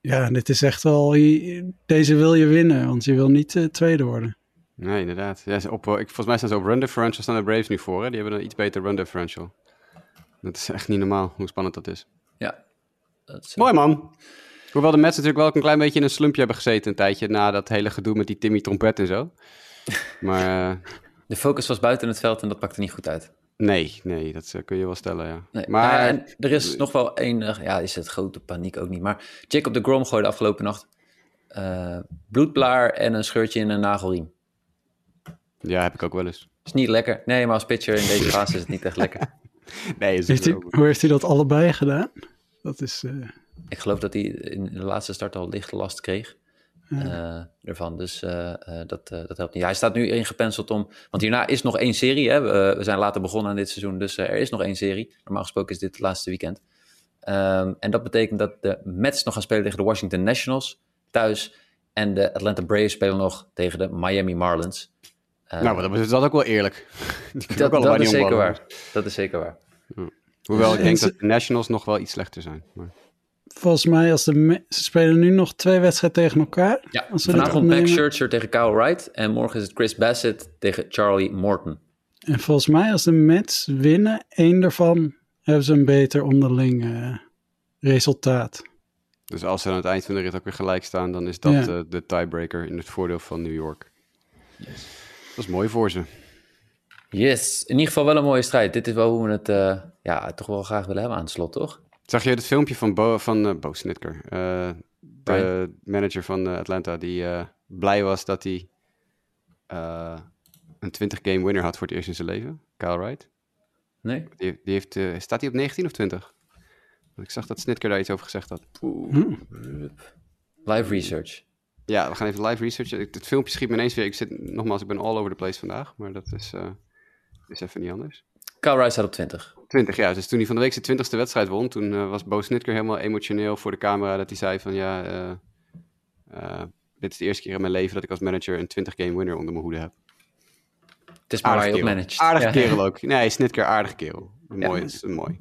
ja, dit is echt wel, deze wil je winnen, want je wil niet eh, tweede worden. Nee, inderdaad. Ja, ze op, eh, ik, volgens mij staan ze op run differential staan de Braves nu voor. Hè? Die hebben een iets beter run differential. Dat is echt niet normaal hoe spannend dat is. Ja, dat is, Mooi man. Hoewel de Mets natuurlijk wel ook een klein beetje in een slumpje hebben gezeten een tijdje na dat hele gedoe met die Timmy Trompet en zo. [laughs] Maar eh, de focus was buiten het veld en dat pakte niet goed uit. Nee, nee, dat eh, kun je wel stellen, ja. Nee, maar nou en er is nog wel één, eh, ja, is het grote paniek ook niet. Maar Jacob de Grom gooide afgelopen nacht eh, bloedblaar en een scheurtje in een nagelriem. ja, heb ik ook wel eens. Is niet lekker. Nee, maar als pitcher in deze fase is het niet echt lekker. [laughs] Nee, is Heeft hij, hoe heeft hij dat allebei gedaan? Dat is, eh, Ik geloof dat hij in de laatste start al licht last kreeg eh, ervan. Dus eh, eh, dat, dat helpt niet. Hij staat nu ingepenseld om... Want hierna is nog één serie. Hè? We, we zijn later begonnen aan dit seizoen, dus er is nog één serie. Normaal gesproken is dit het laatste weekend. Ehm, en dat betekent dat de Mets nog gaan spelen tegen de Washington Nationals thuis. En de Atlanta Braves spelen nog tegen de Miami Marlins. Nou, maar dat is dat ook wel eerlijk. [laughs] Dat, is zeker waar. Dat is zeker waar. Hoewel ik En denk [laughs] dat de Nationals nog wel iets slechter zijn. Maar... volgens mij, als de ze spelen nu nog twee wedstrijden tegen elkaar. Ja, Als vanavond Max. Scherzer tegen Kyle Wright. En morgen is het Chris Bassett tegen Charlie Morton. En volgens mij als de Mets winnen, één daarvan hebben ze een beter onderling uh, resultaat. Dus als ze aan het eind van de rit ook weer gelijk staan, dan is dat Ja. uh, de tiebreaker in het voordeel van New York. Dat is mooi voor ze. Yes, in ieder geval wel een mooie strijd. Dit is wel hoe we het uh, ja, toch wel graag willen hebben aan het slot, toch? Zag je het filmpje van Bo, van, uh, Bo Snitker? Uh, de manager van uh, Atlanta, die uh, blij was dat hij uh, een 20-game winner had voor het eerst in zijn leven. Kyle Wright. Nee? Die, die heeft, uh, staat hij op 19 of 20? Want ik zag dat Snitker daar iets over gezegd had. Hm. Live research. Ja, we gaan even live researchen. Het, het filmpje schiet me ineens weer. Ik zit, nogmaals, ik ben all over the place vandaag. Maar dat is, uh, is even niet anders. Kyle Wright staat op 20. 20, ja. Dus toen hij van de week zijn 20ste wedstrijd won, toen uh, was Bo Snitker helemaal emotioneel voor de camera. Dat hij zei van ja, uh, uh, dit is de eerste keer in mijn leven dat ik als manager een 20 game winner onder mijn hoede heb. Het is maar waar je op managed. Aardige Ja. kerel ook. Nee, Snitker, aardige kerel. Ja. Mooi, is mooi.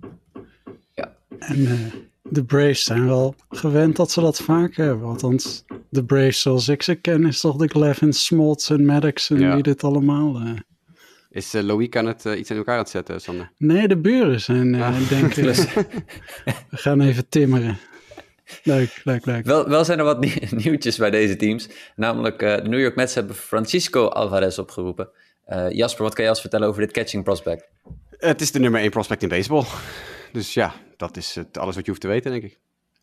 En eh, de Braves zijn wel gewend dat ze dat vaak hebben. Althans, de Braves zoals ik ze ken, is toch de Glavin, Smoltz en Maddox en Ja. wie dit allemaal... eh. Is uh, Louis aan het uh, iets in elkaar aan het zetten, Sander? Nee, de buren zijn, uh, Ah. denken... Dus- [laughs] we gaan even timmeren. Leuk, leuk, leuk. Wel, wel zijn er wat nie- [laughs] nieuwtjes bij deze teams. Namelijk, eh, de New York Mets hebben Francisco Alvarez opgeroepen. Eh, Jasper, wat kan je ons vertellen over dit catching prospect? Het is de nummer 1 prospect in baseball. Dus ja, dat is het, alles wat je hoeft te weten, denk ik.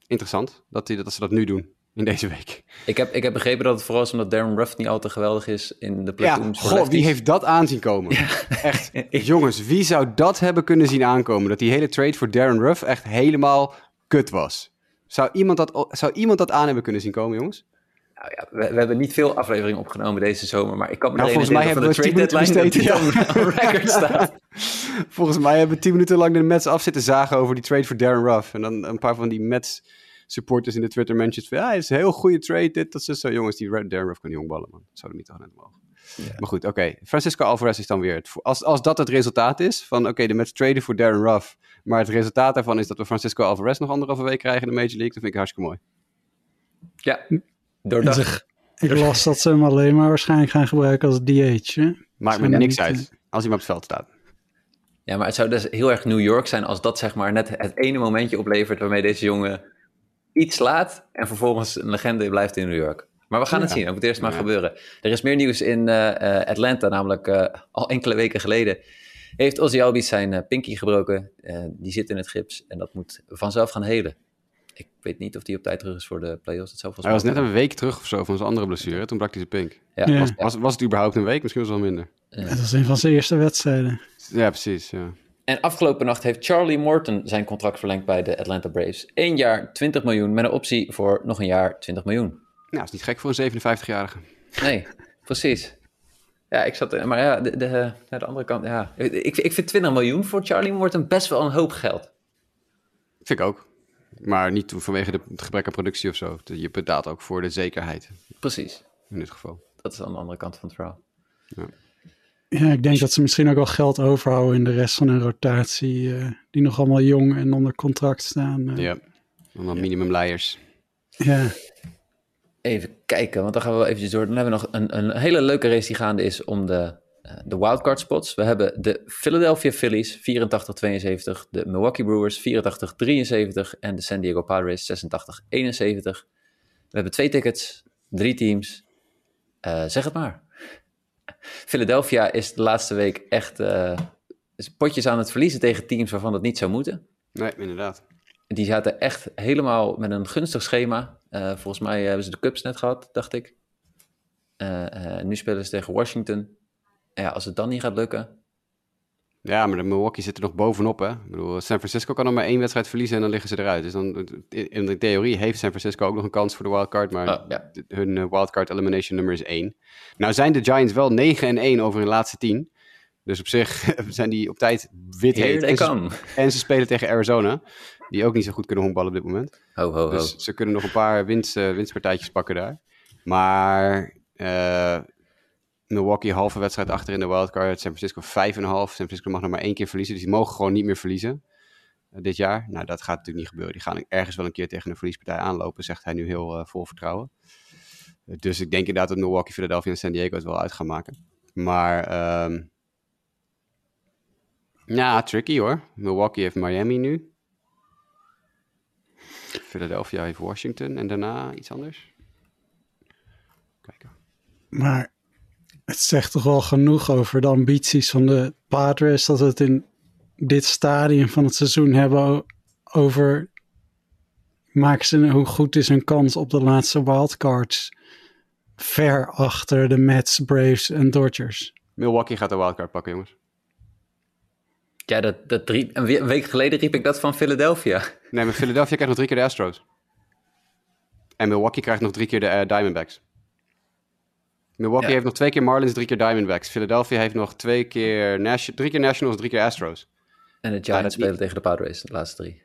Interessant dat, die, dat ze dat nu doen, in deze week. Ik heb, ik heb begrepen dat het vooral is omdat Darren Ruff niet al te geweldig is in de Ja, platoons. goh, wie heeft dat aanzien komen? Echt, [laughs] jongens, wie zou dat hebben kunnen zien aankomen? Dat die hele trade voor Darren Ruff echt helemaal kut was. Zou iemand dat, zou iemand dat aan hebben kunnen zien komen, jongens? Nou ja, we, we hebben niet veel afleveringen opgenomen deze zomer, maar ik kan me Nou, volgens mij hebben we de 10 trade deadline [laughs] besteed, dat record staat. [laughs] Volgens mij hebben we tien minuten lang de Mets af zitten zagen over die trade voor Darren Ruff. En dan een paar van die Mets supporters in de Twitter mentions van... Ja, het is een heel goede trade, dit, dat is zo. Jongens, die Darren Ruff kan jongballen, man. Dat zou er niet toch net mogen. Maar goed, oké. Francisco Alvarez is dan weer het... Als, als dat het resultaat is van... Oké, de Mets traden voor Darren Ruff. Maar het resultaat daarvan is dat we Francisco Alvarez nog anderhalve week krijgen in de Major League. Dat vind ik hartstikke mooi. Ja, doordacht. ik las dat ze hem alleen maar waarschijnlijk gaan gebruiken als DH. Hè? Maakt me niks niet, uit als hij maar op het veld staat. Ja, maar het zou dus heel erg New York zijn als dat zeg maar net het ene momentje oplevert waarmee deze jongen iets laat en vervolgens een legende blijft in New York. Maar we gaan het zien, dat moet eerst maar Ja. gebeuren. Er is meer nieuws in eh, eh, Atlanta, namelijk eh, al enkele weken geleden heeft Ozzy Albies zijn eh, pinky gebroken. Eh, die zit in het gips en dat moet vanzelf gaan helen. Ik weet niet of die op tijd terug is voor de playoffs. Dat zou Hij volgens was net een week terug of zo van zijn andere blessure. Toen brak hij zijn pink. Ja, Ja. was- Was, was het überhaupt een week? Misschien was het wel minder. Dat was een van zijn eerste wedstrijden. Ja, precies. Ja. En afgelopen nacht heeft Charlie Morton zijn contract verlengd bij de Atlanta Braves. Eén jaar 20 miljoen met een optie voor nog een jaar 20 miljoen. Nou, is niet gek voor een 57-jarige. Nee, precies. Ja, ik zat... Maar ja, de, de, de andere kant, ja. Ik, ik vind 20 miljoen voor Charlie Morton best wel een hoop geld. Vind ik ook. Maar niet vanwege de, het gebrek aan productie of zo. Je betaalt ook voor de zekerheid, Precies. in dit geval. Dat is aan de andere kant van het verhaal. Ja, ik denk dat ze misschien ook wel geld overhouden in de rest van hun rotatie. eh, die nog allemaal jong en onder contract staan. eh. Ja. Allemaal minimum layers. ja. Even kijken, want dan gaan we wel eventjes door. Dan hebben we nog een, een hele leuke race die gaande is om de, eh, de wildcard spots. We hebben de Philadelphia Phillies 84-72, de Milwaukee Brewers 84-73 en de San Diego Padres 86-71. We hebben twee tickets, drie teams. Eh, zeg het maar. Philadelphia is de laatste week echt eh, potjes aan het verliezen tegen teams waarvan dat niet zou moeten. Nee, inderdaad. Die zaten echt helemaal met een gunstig schema. Eh, volgens mij hebben ze de Cubs net gehad, dacht ik. Eh, nu spelen ze tegen Washington. Ja, als het dan niet gaat lukken. Ja, maar de Milwaukee zit er nog bovenop, hè. Ik bedoel, San Francisco kan nog maar één wedstrijd verliezen en dan liggen ze eruit. Dus dan, in de theorie heeft San Francisco ook nog een kans voor de wildcard, maar Oh, ja. hun eh, wildcard elimination nummer is één. Nou zijn de Giants wel 9 en 1 over hun laatste 10. Dus op zich [laughs] zijn die op tijd wit heet. En ze, [laughs] en ze spelen tegen Arizona, die ook niet zo goed kunnen honkballen op dit moment. Ho, ho, ho. Dus ze kunnen nog een paar winst, eh, winstpartijtjes pakken daar. Maar eh, Milwaukee halve wedstrijd achter in de wildcard. San Francisco 5,5. San Francisco mag nog maar één keer verliezen. Dus die mogen gewoon niet meer verliezen eh, dit jaar. Nou, dat gaat natuurlijk niet gebeuren. Die gaan ergens wel een keer tegen een verliespartij aanlopen, zegt hij nu heel eh, vol vertrouwen. Dus ik denk inderdaad dat Milwaukee, Philadelphia en San Diego het wel uit gaan maken. Maar ehm, Ja, tricky hoor. Milwaukee heeft Miami nu. Philadelphia heeft Washington en daarna iets anders. Kijken. Maar het zegt toch wel genoeg over de ambities van de Padres dat we het in dit stadium van het seizoen hebben over maken ze hoe goed is hun kans op de laatste wildcards ver achter de Mets, Braves en Dodgers. Milwaukee gaat de wildcard pakken, jongens. Ja, dat, dat een, we- een week geleden riep ik dat van Philadelphia. Nee, maar Philadelphia krijgt nog drie keer de Astros. En Milwaukee krijgt nog drie keer de eh, Diamondbacks. Milwaukee Ja. heeft nog twee keer Marlins, drie keer Diamondbacks. Philadelphia heeft nog twee keer Nation- drie keer Nationals, drie keer Astros. En de Giants spelen niet. tegen de Padres, de laatste drie.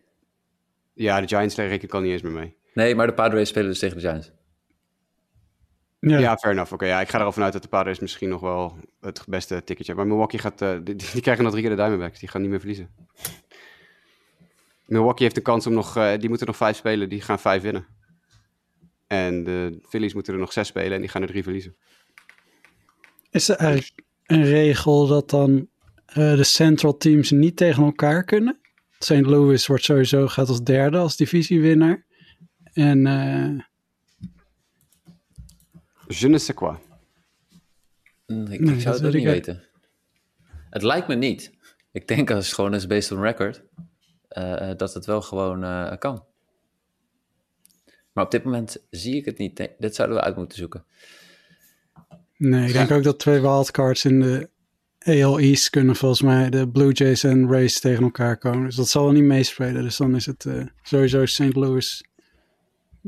Ja, de Giants reken ik al niet eens meer mee. Nee, maar de Padres spelen dus tegen de Giants. Ja, Ja, fair enough. Oké, ja, ik ga er al vanuit dat de Padres misschien nog wel het beste ticketje hebben. Maar Milwaukee gaat, eh, die, die krijgen nog drie keer de Diamondbacks. Die gaan niet meer verliezen. Milwaukee heeft de kans om nog, eh, die moeten nog vijf spelen, die gaan vijf winnen. En de Phillies moeten er nog zes spelen en die gaan er drie verliezen. Is er eigenlijk een regel dat dan eh, de central teams niet tegen elkaar kunnen? St. Louis wordt sowieso gaat als derde als divisiewinnaar. En eh, Je ne sais quoi. Mm, Ik, Nee, zou dat het ook niet ik weten. Het lijkt me niet. Ik denk als het gewoon is based on record, eh, eh, dat het wel gewoon eh, kan. Maar op dit moment zie ik het niet. Nee, dit zouden we uit moeten zoeken. Nee, ik denk ook dat twee wildcards in de AL East kunnen volgens mij de Blue Jays en Rays tegen elkaar komen. Dus dat zal wel niet meespelen. Dus dan is het eh, sowieso St. Louis,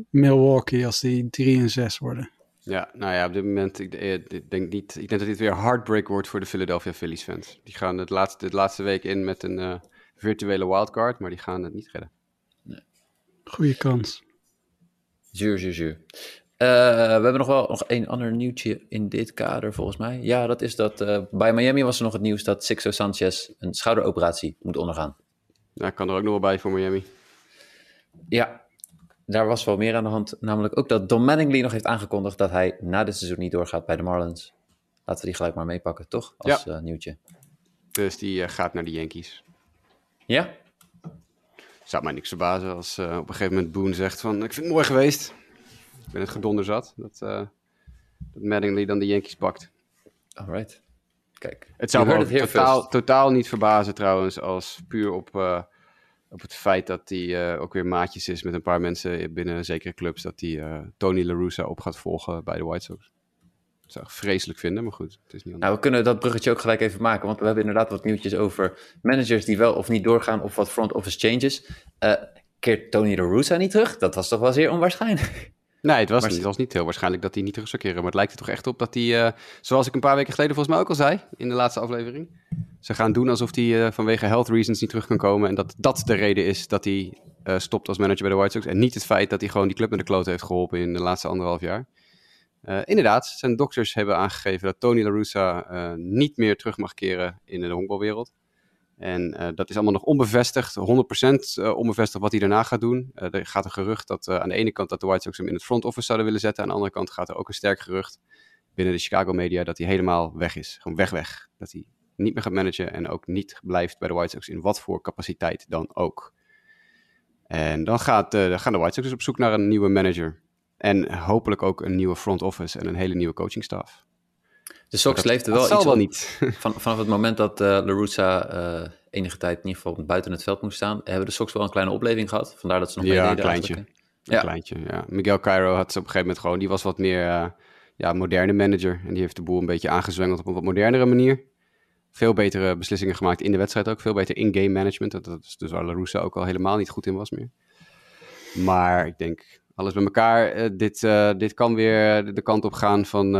Milwaukee als die 3 en 6 worden. Ja, nou ja, op dit moment, ik, eh, ik denk niet, ik denk dat dit weer heartbreak wordt voor de Philadelphia Phillies fans. Die gaan het laatste, de laatste week in met een eh, virtuele wildcard, maar die gaan het niet redden. Goeie kans. Zuur, zuur, zuur. Eh, we hebben nog wel nog één ander nieuwtje in dit kader, volgens mij. Ja, dat is dat eh, bij Miami was er nog het nieuws dat Sixto Sanchez een schouderoperatie moet ondergaan. Ik kan er ook nog wel bij voor Miami. Ja, daar was wel meer aan de hand. Namelijk ook dat Don Mattingly nog heeft aangekondigd dat hij na dit seizoen niet doorgaat bij de Marlins. Laten we die gelijk maar meepakken, toch? Als eh, nieuwtje. Dus die gaat naar de Yankees. Ja? Zou mij niks verbazen als op een gegeven moment Boone zegt van, ik vind het mooi geweest. Ben het gedonder zat, dat, eh dat Mattingly dan de Yankees pakt. Alright. Kijk. Het zou me totaal, totaal niet verbazen trouwens, als puur op, eh, op het feit dat hij eh, ook weer maatjes is met een paar mensen binnen zekere clubs, dat hij eh, Tony La Russa op gaat volgen bij de White Sox. Dat zou ik vreselijk vinden, maar goed, het is niet anders. Nou, we kunnen dat bruggetje ook gelijk even maken, want we hebben inderdaad wat nieuwtjes over managers die wel of niet doorgaan of wat front office changes. Eh keert Tony La Russa niet terug? Dat was toch wel zeer onwaarschijnlijk. Nee, het was, Maar niet, ze- het was niet heel waarschijnlijk dat hij niet terug zou keren. Maar het lijkt er toch echt op dat hij, eh, zoals ik een paar weken geleden volgens mij ook al zei, in de laatste aflevering. Ze gaan doen alsof hij eh, vanwege health reasons niet terug kan komen. En dat dat de reden is dat hij eh, stopt als manager bij de White Sox. En niet het feit dat hij gewoon die club naar de kloot heeft geholpen in de laatste anderhalf jaar. Inderdaad, zijn dokters hebben aangegeven dat Tony La Russa niet meer terug mag keren in de honkbalwereld. En eh, dat is allemaal nog onbevestigd, 100% eh, onbevestigd wat hij daarna gaat doen. Eh, er gaat een gerucht dat aan de ene kant dat de White Sox hem in het front office zouden willen zetten. Aan de andere kant gaat er ook een sterk gerucht binnen de Chicago media dat hij helemaal weg is. Gewoon weg weg. Dat hij niet meer gaat managen en ook niet blijft bij de White Sox in wat voor capaciteit dan ook. En dan, gaat, gaan de White Sox dus op zoek naar een nieuwe manager. En hopelijk ook een nieuwe front office en een hele nieuwe coachingstaf. De Sox leefde wel iets wel niet. [laughs] Van, vanaf het moment dat eh, enige tijd in ieder geval buiten het veld moest staan, hebben de Sox wel een kleine opleving gehad. Vandaar dat ze nog Ja, een kleintje. eigenlijk. Een Ja. kleintje, ja. Miguel Cairo had ze op een gegeven moment gewoon... Die was wat meer eh, ja, moderne manager. En die heeft de boel een beetje aangezwengeld op een wat modernere manier. Veel betere beslissingen gemaakt in de wedstrijd ook. Veel beter in-game management. Dat, dat is dus waar La Russa ook al helemaal niet goed in was meer. Maar ik denk, alles bij elkaar. dit, dit kan weer de kant op gaan van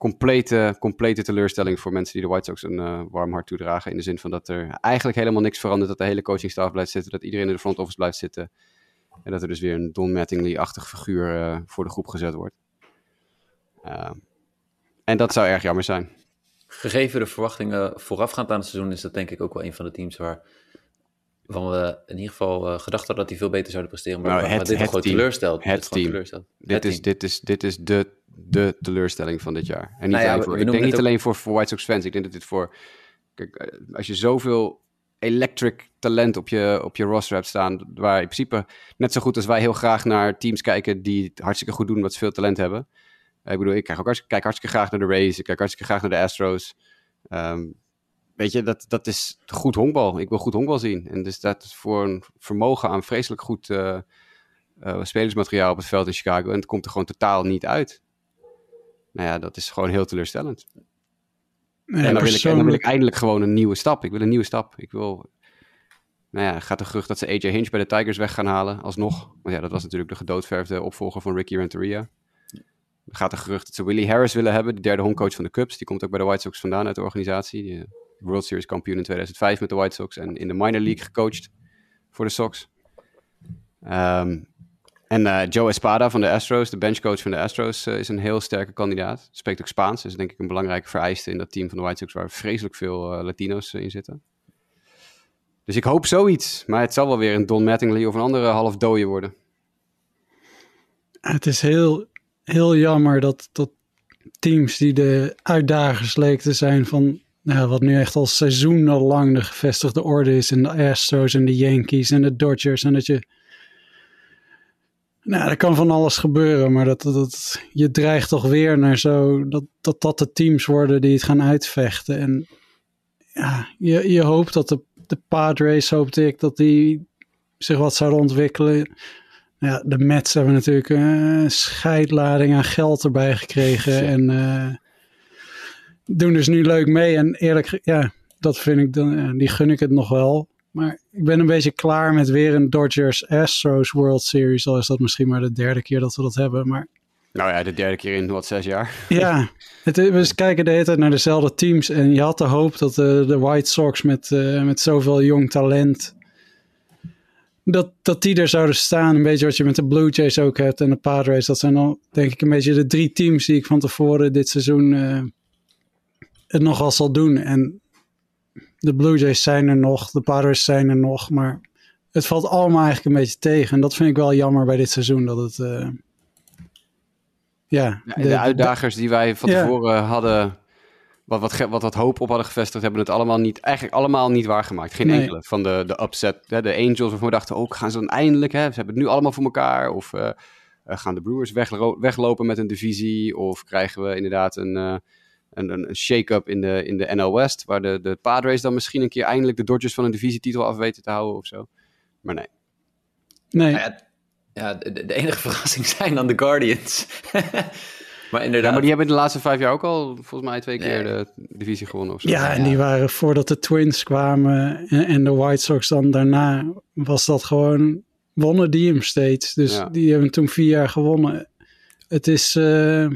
complete, complete teleurstelling voor mensen die de White Sox een eh, warm hart toedragen. In de zin van dat er eigenlijk helemaal niks verandert. Dat de hele coachingstaf blijft zitten. Dat iedereen in de front office blijft zitten. En dat er dus weer een Don Mattingly-achtig figuur eh, voor de groep gezet wordt. Uh, en dat zou erg jammer zijn. Gegeven de verwachtingen voorafgaand aan het seizoen is dat denk ik ook wel een van de teams waar waarvan we in ieder geval uh, gedacht hadden dat die veel beter zouden presteren. Maar, nou, maar het, dit het gewoon teleurstelt. Het dit team. Teleurstelt. Dit, het is, team. dit is, dit is de, de teleurstelling van dit jaar. En niet Nou ja, alleen voor, we ik denk niet ook- alleen voor, voor White Sox fans. Ik denk dat dit voor... Kijk, eh, als je zoveel electric talent op je, op je roster hebt staan. Waar in principe net zo goed als wij heel graag naar teams kijken die het hartstikke goed doen, wat ze veel talent hebben. Ik bedoel, ik kijk ook hartstikke, kijk hartstikke graag naar de Rays. Ik kijk hartstikke graag naar de Astros. Ehm, weet je, dat, dat is goed honkbal. Ik wil goed honkbal zien. En dus dat is voor een vermogen aan vreselijk goed uh, uh, spelersmateriaal op het veld in Chicago. En het komt er gewoon totaal niet uit. Nou ja, dat is gewoon heel teleurstellend. Nee, en, dan wil ik, en dan wil ik eindelijk gewoon een nieuwe stap. Ik wil een nieuwe stap. Ik wil... Nou ja, gaat de gerucht dat ze AJ Hinch bij de Tigers weg gaan halen, alsnog. Want ja, dat was natuurlijk de gedoodverfde opvolger van Ricky Renteria. Er gaat de gerucht dat ze Willie Harris willen hebben, de derde homecoach van de Cubs. Die komt ook bij de White Sox vandaan uit de organisatie. Die, World Series kampioen in 2005 met de White Sox en in de minor league gecoacht voor de Sox. Um, en uh, Joe Espada van de Astros, de benchcoach van de Astros, uh, is een heel sterke kandidaat. Spreekt ook Spaans, is denk ik een belangrijke vereiste in dat team van de White Sox waar vreselijk veel uh, Latino's in zitten. Dus ik hoop zoiets, maar het zal wel weer een Don Mattingly of een andere half dode worden. Het is heel, heel jammer dat, dat teams die de uitdagers leken te zijn van nou, wat nu echt al seizoenenlang de gevestigde orde is in de Astros en de Yankees en de Dodgers. En dat je. Nou, er kan van alles gebeuren, maar dat, dat, je dreigt toch weer naar zo. Dat, dat dat de teams worden die het gaan uitvechten. En ja, je, je hoopt dat de, de Padres, hoopte ik, dat die zich wat zouden ontwikkelen. Ja, de Mets hebben natuurlijk een scheidlading aan geld erbij gekregen. En. Uh, doen dus nu leuk mee. En eerlijk, ja, dat vind ik dan, die gun ik het nog wel. Maar ik ben een beetje klaar met weer een Dodgers Astros World Series. Al is dat misschien maar de derde keer dat we dat hebben. Maar nou ja, de derde keer in wat, zes jaar? Ja, het, we kijken de hele tijd naar dezelfde teams. En je had de hoop dat de, de White Sox met, uh, met zoveel jong talent... Dat, dat die er zouden staan. Een beetje wat je met de Blue Jays ook hebt en de Padres. Dat zijn al, denk ik, een beetje de drie teams die ik van tevoren dit seizoen... Uh, het nogal zal doen. En de Blue Jays zijn er nog, de Padres zijn er nog, maar het valt allemaal eigenlijk een beetje tegen. En dat vind ik wel jammer bij dit seizoen, dat het... Uh, ja, de, de, uitdagers die wij van tevoren hadden, wat, wat, wat, wat hoop op hadden gevestigd, hebben het allemaal niet, eigenlijk allemaal niet waargemaakt. Geen enkele van de, de upset, hè, de Angels waarvan we dachten, ook oh, gaan ze dan eindelijk, hè, ze hebben het nu allemaal voor elkaar. Of uh, gaan de Brewers weglopen met een divisie, of krijgen we inderdaad een... Uh, een, een shake-up in de, in de NL West. Waar de, de Padres dan misschien een keer eindelijk de Dodgers van een divisietitel af weten te houden of zo. Maar nee. Nee. Nou ja, ja de, de, enige [laughs] verrassing zijn dan de Guardians. [laughs] maar inderdaad. Ja, maar die hebben de laatste vijf jaar ook al volgens mij twee keer de divisie gewonnen of zo. Ja, en die waren voordat de Twins kwamen en, en, de White Sox dan daarna, was dat gewoon, wonnen die hem steeds. Dus die hebben toen vier jaar gewonnen. Het is... Uh,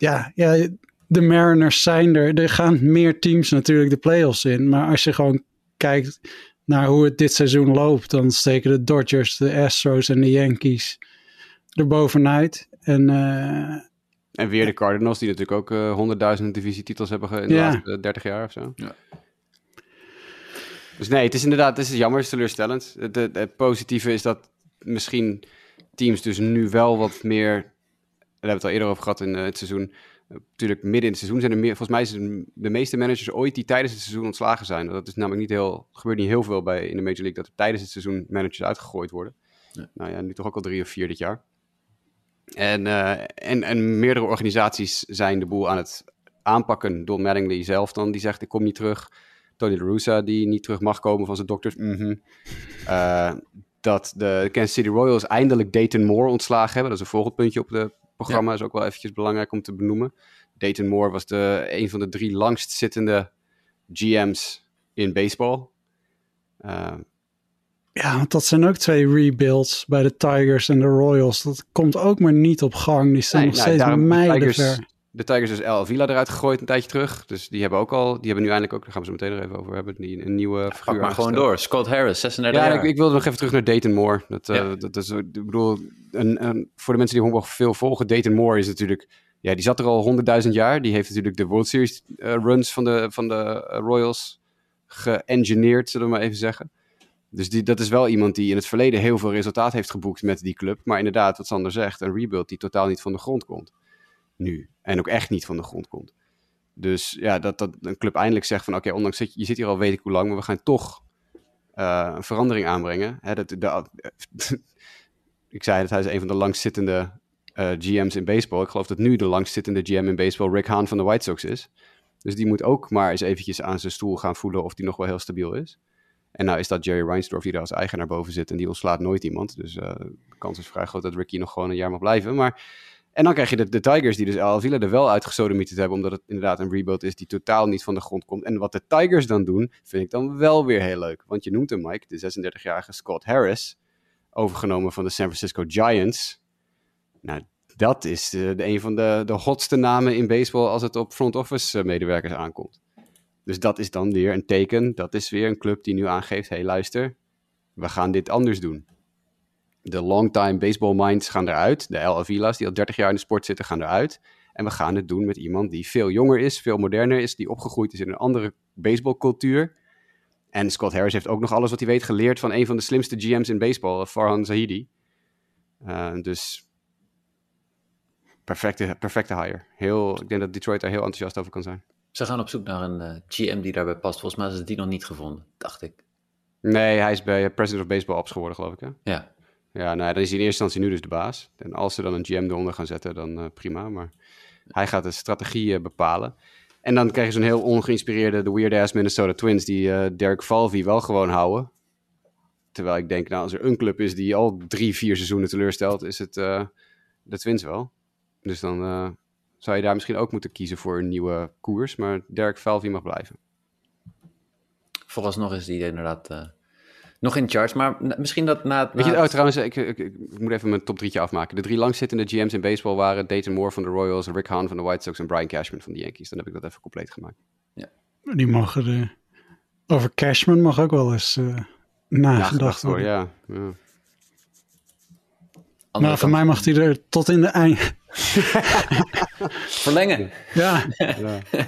ja, ja, de Mariners zijn er. Er gaan meer teams natuurlijk de playoffs in. Maar als je gewoon kijkt naar hoe het dit seizoen loopt, dan steken de Dodgers, de Astros en de Yankees er bovenuit. En, uh, en weer de Cardinals, die natuurlijk ook uh, honderdduizenden divisietitels hebben in de ja. laatste 30 jaar of zo. Ja. Dus nee, het is inderdaad, het is jammer, het is teleurstellend. Het, het, het positieve is dat misschien teams dus nu wel wat meer hebben we het al eerder over gehad in uh, het seizoen. Natuurlijk, midden in het seizoen zijn er meer, volgens mij zijn de meeste managers ooit die tijdens het seizoen ontslagen zijn. Dat is namelijk niet heel, gebeurt niet heel veel bij in de Major League dat er tijdens het seizoen managers uitgegooid worden. Nou ja, nu toch ook al drie of vier dit jaar. En, uh, en, en meerdere organisaties zijn de boel aan het aanpakken. Don Mattingly zelf dan, die zegt ik kom niet terug. Tony La Russa, die niet terug mag komen van zijn dokters. Mm -hmm. dat de Kansas City Royals eindelijk Dayton Moore ontslagen hebben. Dat is een volgend puntje op de programma is ook wel eventjes belangrijk om te benoemen. Dayton Moore was de, een van de drie langst zittende GM's in baseball. Uh, ja, want dat zijn ook twee rebuilds bij de Tigers en de Royals. Dat komt ook maar niet op gang. Die staan nog nou, steeds mijlen ver. De Tigers is El Villa eruit gegooid een tijdje terug. Dus die hebben ook al, die hebben nu eindelijk ook, daar gaan we zo meteen nog even over hebben, die, een nieuwe figuur Pak maar gewoon door. Scott Harris, 36 ja, jaar. Ik, ik wilde nog even terug naar Dayton Moore. Dat, uh, dat, is, ik bedoel, een, een, voor de mensen die honkbal veel volgen, Dayton Moore is natuurlijk, ja, die zat er al honderdduizend jaar. Die heeft natuurlijk de World Series uh, runs van de, van de uh, Royals geëngineerd, zullen we maar even zeggen. Dus die, dat is wel iemand die in het verleden heel veel resultaat heeft geboekt met die club. Maar inderdaad, wat Sander zegt, een rebuild die totaal niet van de grond komt. Nu. En ook echt niet van de grond komt. Dus ja, dat, dat een club eindelijk zegt van oké, ondanks dat je, je zit hier al weet ik hoe lang, maar we gaan toch uh, een verandering aanbrengen. Hè, dat, [laughs] ik zei dat hij is een van de langstzittende uh, GM's in baseball. Ik geloof dat nu de langstzittende GM in baseball Rick Hahn van de White Sox is. Dus die moet ook maar eens eventjes aan zijn stoel gaan voelen of die nog wel heel stabiel is. En nou is dat Jerry Reinsdorf die er als eigenaar boven zit en die ontslaat nooit iemand. Dus uh, de kans is vrij groot dat Ricky nog gewoon een jaar mag blijven. Maar, en dan krijg je de, de Tigers die dus Al er wel uitgesodemieterd hebben, omdat het inderdaad een rebuild is die totaal niet van de grond komt. En wat de Tigers dan doen, vind ik dan wel weer heel leuk. Want je noemt hem, Mike, de 36-jarige Scott Harris, overgenomen van de San Francisco Giants. Nou, dat is de, de, een van de, de hotste namen in baseball als het op front office eh, medewerkers aankomt. Dus dat is dan weer een teken. Dat is weer een club die nu aangeeft: hé, hey, luister, we gaan dit anders doen. De longtime baseball minds gaan eruit. De El Avila's, die al 30 jaar in de sport zitten, gaan eruit. En we gaan het doen met iemand die veel jonger is, veel moderner is, die opgegroeid is in een andere baseballcultuur. En Scott Harris heeft ook nog alles wat hij weet geleerd van een van de slimste GM's in baseball, Farhan Zahidi. Uh, dus perfecte, perfecte hire. Heel, ik denk dat Detroit daar heel enthousiast over kan zijn. Ze gaan op zoek naar een uh, GM die daarbij past. Volgens mij is die nog niet gevonden, dacht ik. Nee, hij is bij President of Baseball Ops geworden, geloof ik. Hè? Ja. Ja, nou, dan is in eerste instantie nu dus de baas. En als ze dan een GM eronder gaan zetten, dan uh, prima. Maar hij gaat de strategie uh, bepalen. En dan krijg je zo'n heel ongeïnspireerde, de weird-ass Minnesota Twins, die Derek Falvey wel gewoon houden. Terwijl ik denk, nou, als er een club is die al drie, vier seizoenen teleurstelt, is het de Twins wel. Dus dan uh, zou je daar misschien ook moeten kiezen voor een nieuwe koers. Maar Derek Falvey mag blijven. Vooralsnog is die inderdaad uh, nog in charge. Maar misschien dat na het... Weet je, oh, trouwens, ik, ik, ik, moet even mijn top drietje afmaken. De drie langzittende GM's in baseball waren Dayton Moore van de Royals, Rick Hahn van de White Sox en Brian Cashman van de Yankees. Dan heb ik dat even compleet gemaakt. Ja. Die mogen de... Over Cashman mag ook wel eens uh, nagedacht worden. Ja, ja. Andere nou, voor mij mag hij er tot in de eind. [laughs] Verlengen. Ja. ja. [laughs]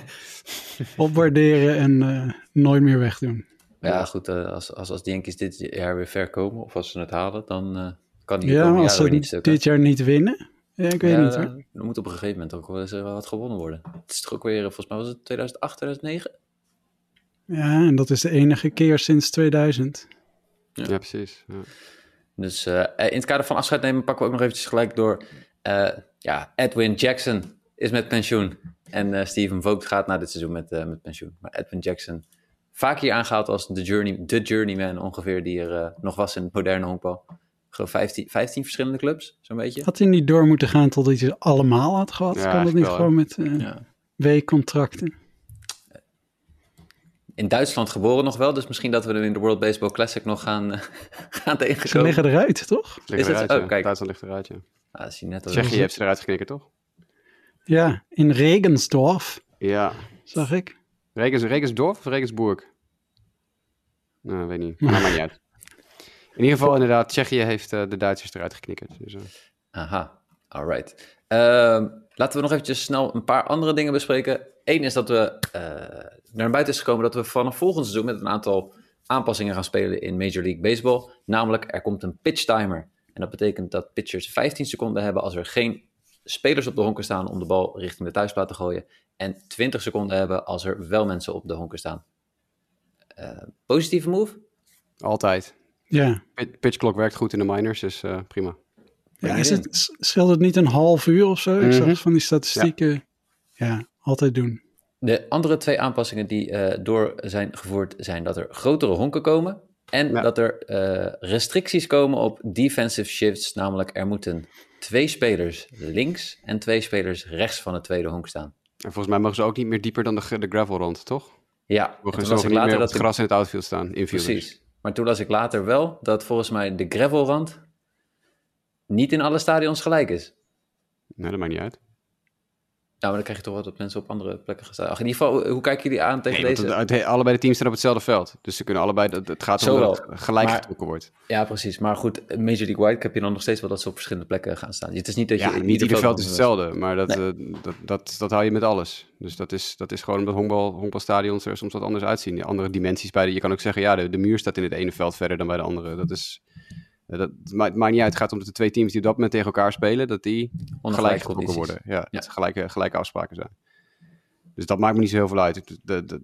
Opwaarderen en uh, nooit meer wegdoen. Ja, goed. Uh, als, als, als Yankees dit jaar weer ver komen, of als ze het halen, dan uh, kan hij Ja, als ze niet dit jaar niet winnen. Ja, ik weet ja, niet. Hoor. Er moet op een gegeven moment ook wel eens wat gewonnen worden. Het is toch ook weer, volgens mij was het 2008, 2009? Ja, en dat is de enige keer sinds 2000. Ja, ja precies. Ja. Dus uh, in het kader van afscheid nemen pakken we ook nog eventjes gelijk door. Uh, ja, Edwin Jackson is met pensioen. En uh, Steven Vogt gaat na dit seizoen met, met pensioen. Maar Edwin Jackson, vaak hier aangehaald als de, journey, de journeyman ongeveer die er nog was in het moderne honkbal. Ik geloof 15, 15 verschillende clubs, zo'n beetje. Had hij niet door moeten gaan tot hij ze allemaal had gehad? Ja, kan dat niet wel, gewoon met ja. W-contracten? in Duitsland geboren nog wel. Dus misschien dat we hem in de World Baseball Classic nog gaan, [laughs] gaan tegenkomen. Ze liggen eruit, toch? Is eruit, het? Oh, kijk. Duitsland ligt eruit, ja. Ah, zie net Tsjechië heeft ze eruit geknikken, toch? Ja, in Regensdorf. Ja. Zag ik. Regens, Regensdorf of Regensburg? Nou, weet niet. [laughs] Maar maakt niet uit. In ieder geval, inderdaad, Tsjechië heeft uh, de Duitsers eruit geknikkerd. Dus, uh. Aha, alright. Uh, laten we nog eventjes snel een paar andere dingen bespreken. Eén is dat we uh, naar buiten is gekomen dat we vanaf volgend seizoen met een aantal aanpassingen gaan spelen in Major League Baseball. Namelijk, er komt een pitch timer. En dat betekent dat pitchers 15 seconden hebben als er geen spelers op de honken staan om de bal richting de thuisplaat te gooien. En 20 seconden hebben als er wel mensen op de honken staan. Uh, positieve move? Altijd. Ja. Pitchklok werkt goed in de minors, dus uh, prima. Ja, is het, scheelt het niet een half uur of zo? Ik mm -hmm. zag van die statistieken. Ja. ja, altijd doen. De andere twee aanpassingen die uh, door zijn gevoerd zijn dat er grotere honken komen. En ja. dat er uh, restricties komen op defensive shifts. Namelijk er moeten twee spelers links en twee spelers rechts van het tweede honk staan. En volgens mij mogen ze ook niet meer dieper dan de, de gravel rond, toch? Ja. Mogen ze ook niet meer op het gras in het outfield staan. Infielders. Precies. Maar toen las ik later wel dat volgens mij de gravelrand niet in alle stadions gelijk is. Nee, dat maakt niet uit. Nou, maar dan krijg je toch wat dat mensen op andere plekken gaan staan. Ach, in ieder geval, hoe kijken jullie aan tegen nee, deze? Het, het, allebei de teams staan op hetzelfde veld. Dus ze kunnen allebei, het gaat om dat het gelijk maar, getrokken wordt. Ja, precies. Maar goed, Major League White heb je dan nog steeds wel dat ze op verschillende plekken gaan staan. Het is niet dat je... Ja, niet ieder veld is hetzelfde, maar dat, nee. uh, dat, dat, dat hou je met alles. Dus dat is, dat is gewoon omdat honkbal, honkbalstadions er soms wat anders uitzien. Die andere dimensies bij de, je kan ook zeggen, ja, de, de muur staat in het ene veld verder dan bij de andere. Dat is... Dat maakt, maakt niet uit. Het gaat om dat de twee teams die op dat moment tegen elkaar spelen, dat die gelijk getrokken worden. Ja, ja. Gelijke, gelijke afspraken zijn. Dus dat maakt me niet zo heel veel uit. De, de, de,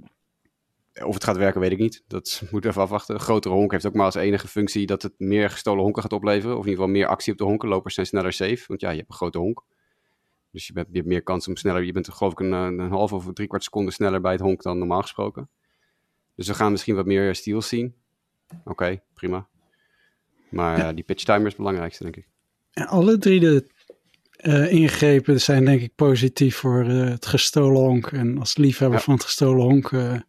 of het gaat werken, weet ik niet. Dat [laughs] moet even afwachten. Een grotere honk heeft ook maar als enige functie dat het meer gestolen honken gaat opleveren. Of in ieder geval meer actie op de honken. Lopers zijn sneller safe, want ja, je hebt een grote honk. Dus je, bent, je hebt meer kans om sneller... Je bent geloof ik een, een half of drie kwart seconde sneller bij het honk dan normaal gesproken. Dus we gaan misschien wat meer steals zien. Oké, prima. Maar ja. die pitch timer is het belangrijkste, denk ik. En alle drie de uh, ingrepen zijn denk ik positief voor uh, het gestolen honk. En als liefhebber ja. van het gestolen honk uh,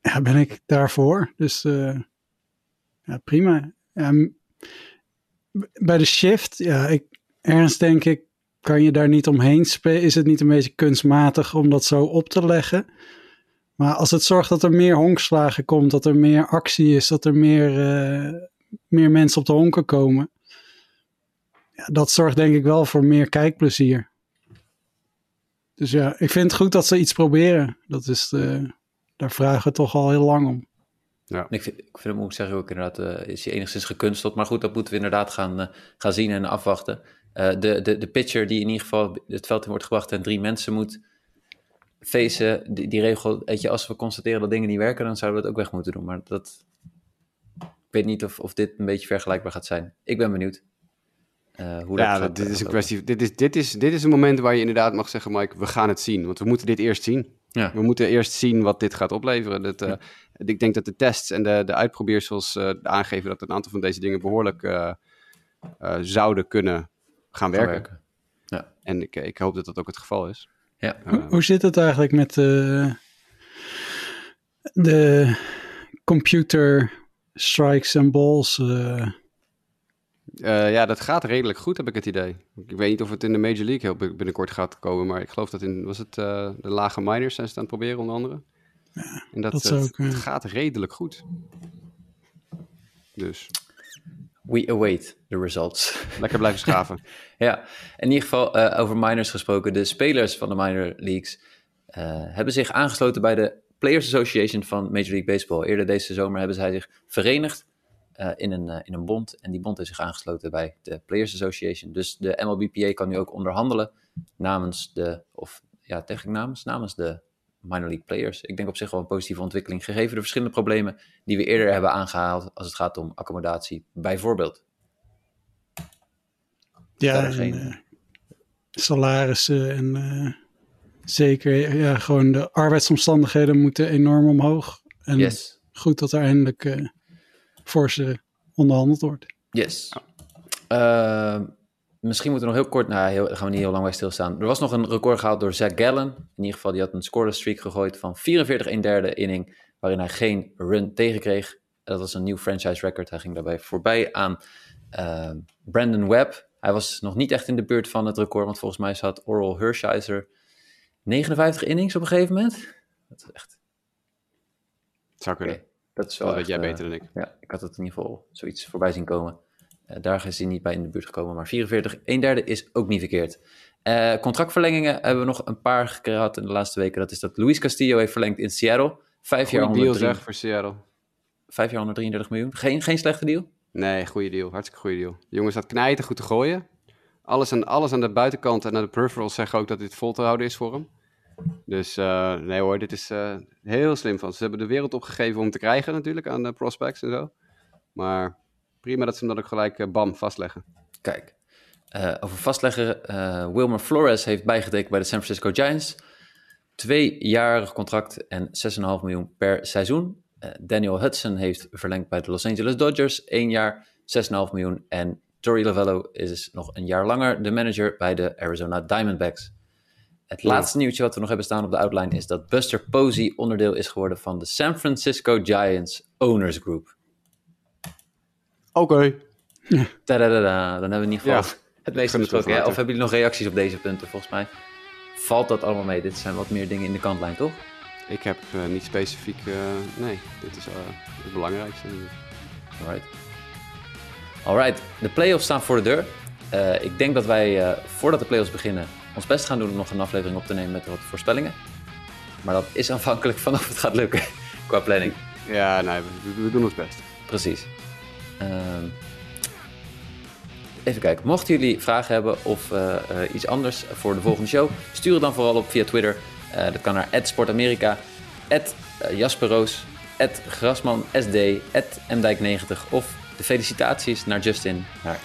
ja, ben ik daarvoor. Dus ja, prima. bij de shift, ja, ik, ergens denk ik, kan je daar niet omheen spelen? Is het niet een beetje kunstmatig om dat zo op te leggen? Maar als het zorgt dat er meer honkslagen komt, dat er meer actie is, dat er meer, meer mensen op de honken komen ja, dat zorgt denk ik wel voor meer kijkplezier. Dus ja, ik vind het goed dat ze iets proberen. Dat is de, daar vragen we toch al heel lang om. Ja. Ik, vind, ik vind hem, moet ik zeggen, ook inderdaad, uh, is hij enigszins gekunsteld. Maar goed, dat moeten we inderdaad gaan, uh, gaan zien en afwachten. Uh, de, de, de pitcher die in ieder geval het veld in wordt gebracht en drie mensen moet facen, die, die regel, weet je, als we constateren dat dingen niet werken, dan zouden we het ook weg moeten doen. Maar dat, weet niet of, of dit een beetje vergelijkbaar gaat zijn. Ik ben benieuwd. Uh, hoe ja, dat dit is een kwestie. Dit is, dit, is, dit is een moment waar je inderdaad mag zeggen, Mike, we gaan het zien. Want we moeten dit eerst zien. Ja. We moeten eerst zien wat dit gaat opleveren. Dat, uh, Ik denk dat de tests en de, de uitprobeersels uh, aangeven dat een aantal van deze dingen behoorlijk zouden kunnen gaan werken. werken. Ja. En ik, ik hoop dat dat ook het geval is. Ja. Hoe, hoe, zit het eigenlijk met de computer strikes en balls? Uh, ja, dat gaat redelijk goed, heb ik het idee. Ik weet niet of het in de Major League heel binnenkort gaat komen, maar ik geloof dat in, was het uh, de lage minors zijn ze aan het proberen, onder andere. Ja, en dat, dat het, het gaat redelijk goed. Dus. We await the results. Lekker blijven schaven. [laughs] ja, in ieder geval uh, over minors gesproken. De spelers van de minor leagues hebben zich aangesloten bij de Players Association van Major League Baseball. Eerder deze zomer hebben zij zich verenigd uh, in, een, uh, in een bond. En die bond heeft zich aangesloten bij de Players Association. Dus de MLBPA kan nu ook onderhandelen namens de, of ja, tegen namens, namens de minor league players. Ik denk op zich wel een positieve ontwikkeling, gegeven de verschillende problemen die we eerder hebben aangehaald als het gaat om accommodatie, bijvoorbeeld. Ja, en, geen... uh, salarissen en zeker ja, gewoon de arbeidsomstandigheden moeten enorm omhoog. En yes. goed dat er eindelijk voor ze onderhandeld wordt. Yes. Uh, misschien moeten we nog heel kort, nou heel, gaan we niet heel lang bij stilstaan. Er was nog een record gehaald door Zach Gallen. In ieder geval, die had een scoreless streak gegooid van 44 in derde inning, waarin hij geen run tegenkreeg. Dat was een nieuw franchise record. Hij ging daarbij voorbij aan uh, Brandon Webb. Hij was nog niet echt in de buurt van het record, want volgens mij zat Oral Hershiser 59 innings op een gegeven moment. Dat is echt... Het zou kunnen. Dat is wel. Dat weet jij beter dan ik. Ja, ik had het in ieder geval zoiets voorbij zien komen. Uh, daar is hij niet bij in de buurt gekomen. Maar 44, 1 derde is ook niet verkeerd. Uh, contractverlengingen hebben we nog een paar gehad in de laatste weken. Dat is dat Luis Castillo heeft verlengd in Seattle. Vijf jaar, deal zeg voor Seattle. Vijf jaar 133 miljoen. Geen, geen slechte deal? Nee, goede deal. Hartstikke goede deal. De jongen staat knijten goed te gooien. Alles aan, alles aan de buitenkant en aan de peripherals zeggen ook dat dit vol te houden is voor hem. Dus uh, nee hoor, dit is uh, heel slim van. Ze hebben de wereld opgegeven om te krijgen natuurlijk aan de prospects en zo. Maar prima dat ze hem dan ook gelijk uh, bam vastleggen. Kijk, over vastleggen. Wilmer Flores heeft bijgetekend bij de San Francisco Giants. Tweejarig contract en 6,5 miljoen per seizoen. Daniel Hudson heeft verlengd bij de Los Angeles Dodgers. 1 jaar, 6,5 miljoen. En Tori Lavello is nog een jaar langer de manager bij de Arizona Diamondbacks. Het laatste nieuwtje wat we nog hebben staan op de outline is dat Buster Posey onderdeel is geworden van de San Francisco Giants Owners Group. Oké. [laughs] Okay. Dan hebben we in ieder geval het meeste besproken. Of hebben jullie nog reacties op deze punten? Volgens mij valt dat allemaal mee. Dit zijn wat meer dingen in de kantlijn, toch? Ik heb uh, niet specifiek... Uh, nee, dit is uh, het belangrijkste. Alright. Alright, de playoffs staan voor de deur. ik denk dat wij, voordat de playoffs beginnen, ons best gaan doen om nog een aflevering op te nemen met wat voorspellingen. Maar dat is afhankelijk van of het gaat lukken [laughs] qua planning. Ja, nee, we, doen ons best. Precies. Ehm, even kijken. Mochten jullie vragen hebben of uh, iets anders voor de volgende show, stuur het dan vooral op via Twitter dat kan naar @sportamerika, Jasper Roos, Grasman SD, Mdijk90 of de felicitaties naar Justin, naar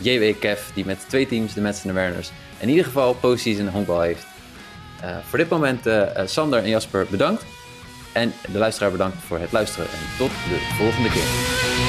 JWKev, die met twee teams de Mets en de Mariners in ieder geval postseason honkbal heeft. Uh, voor dit moment uh, Sander en Jasper bedankt. En de luisteraar bedankt voor het luisteren. En tot de volgende keer.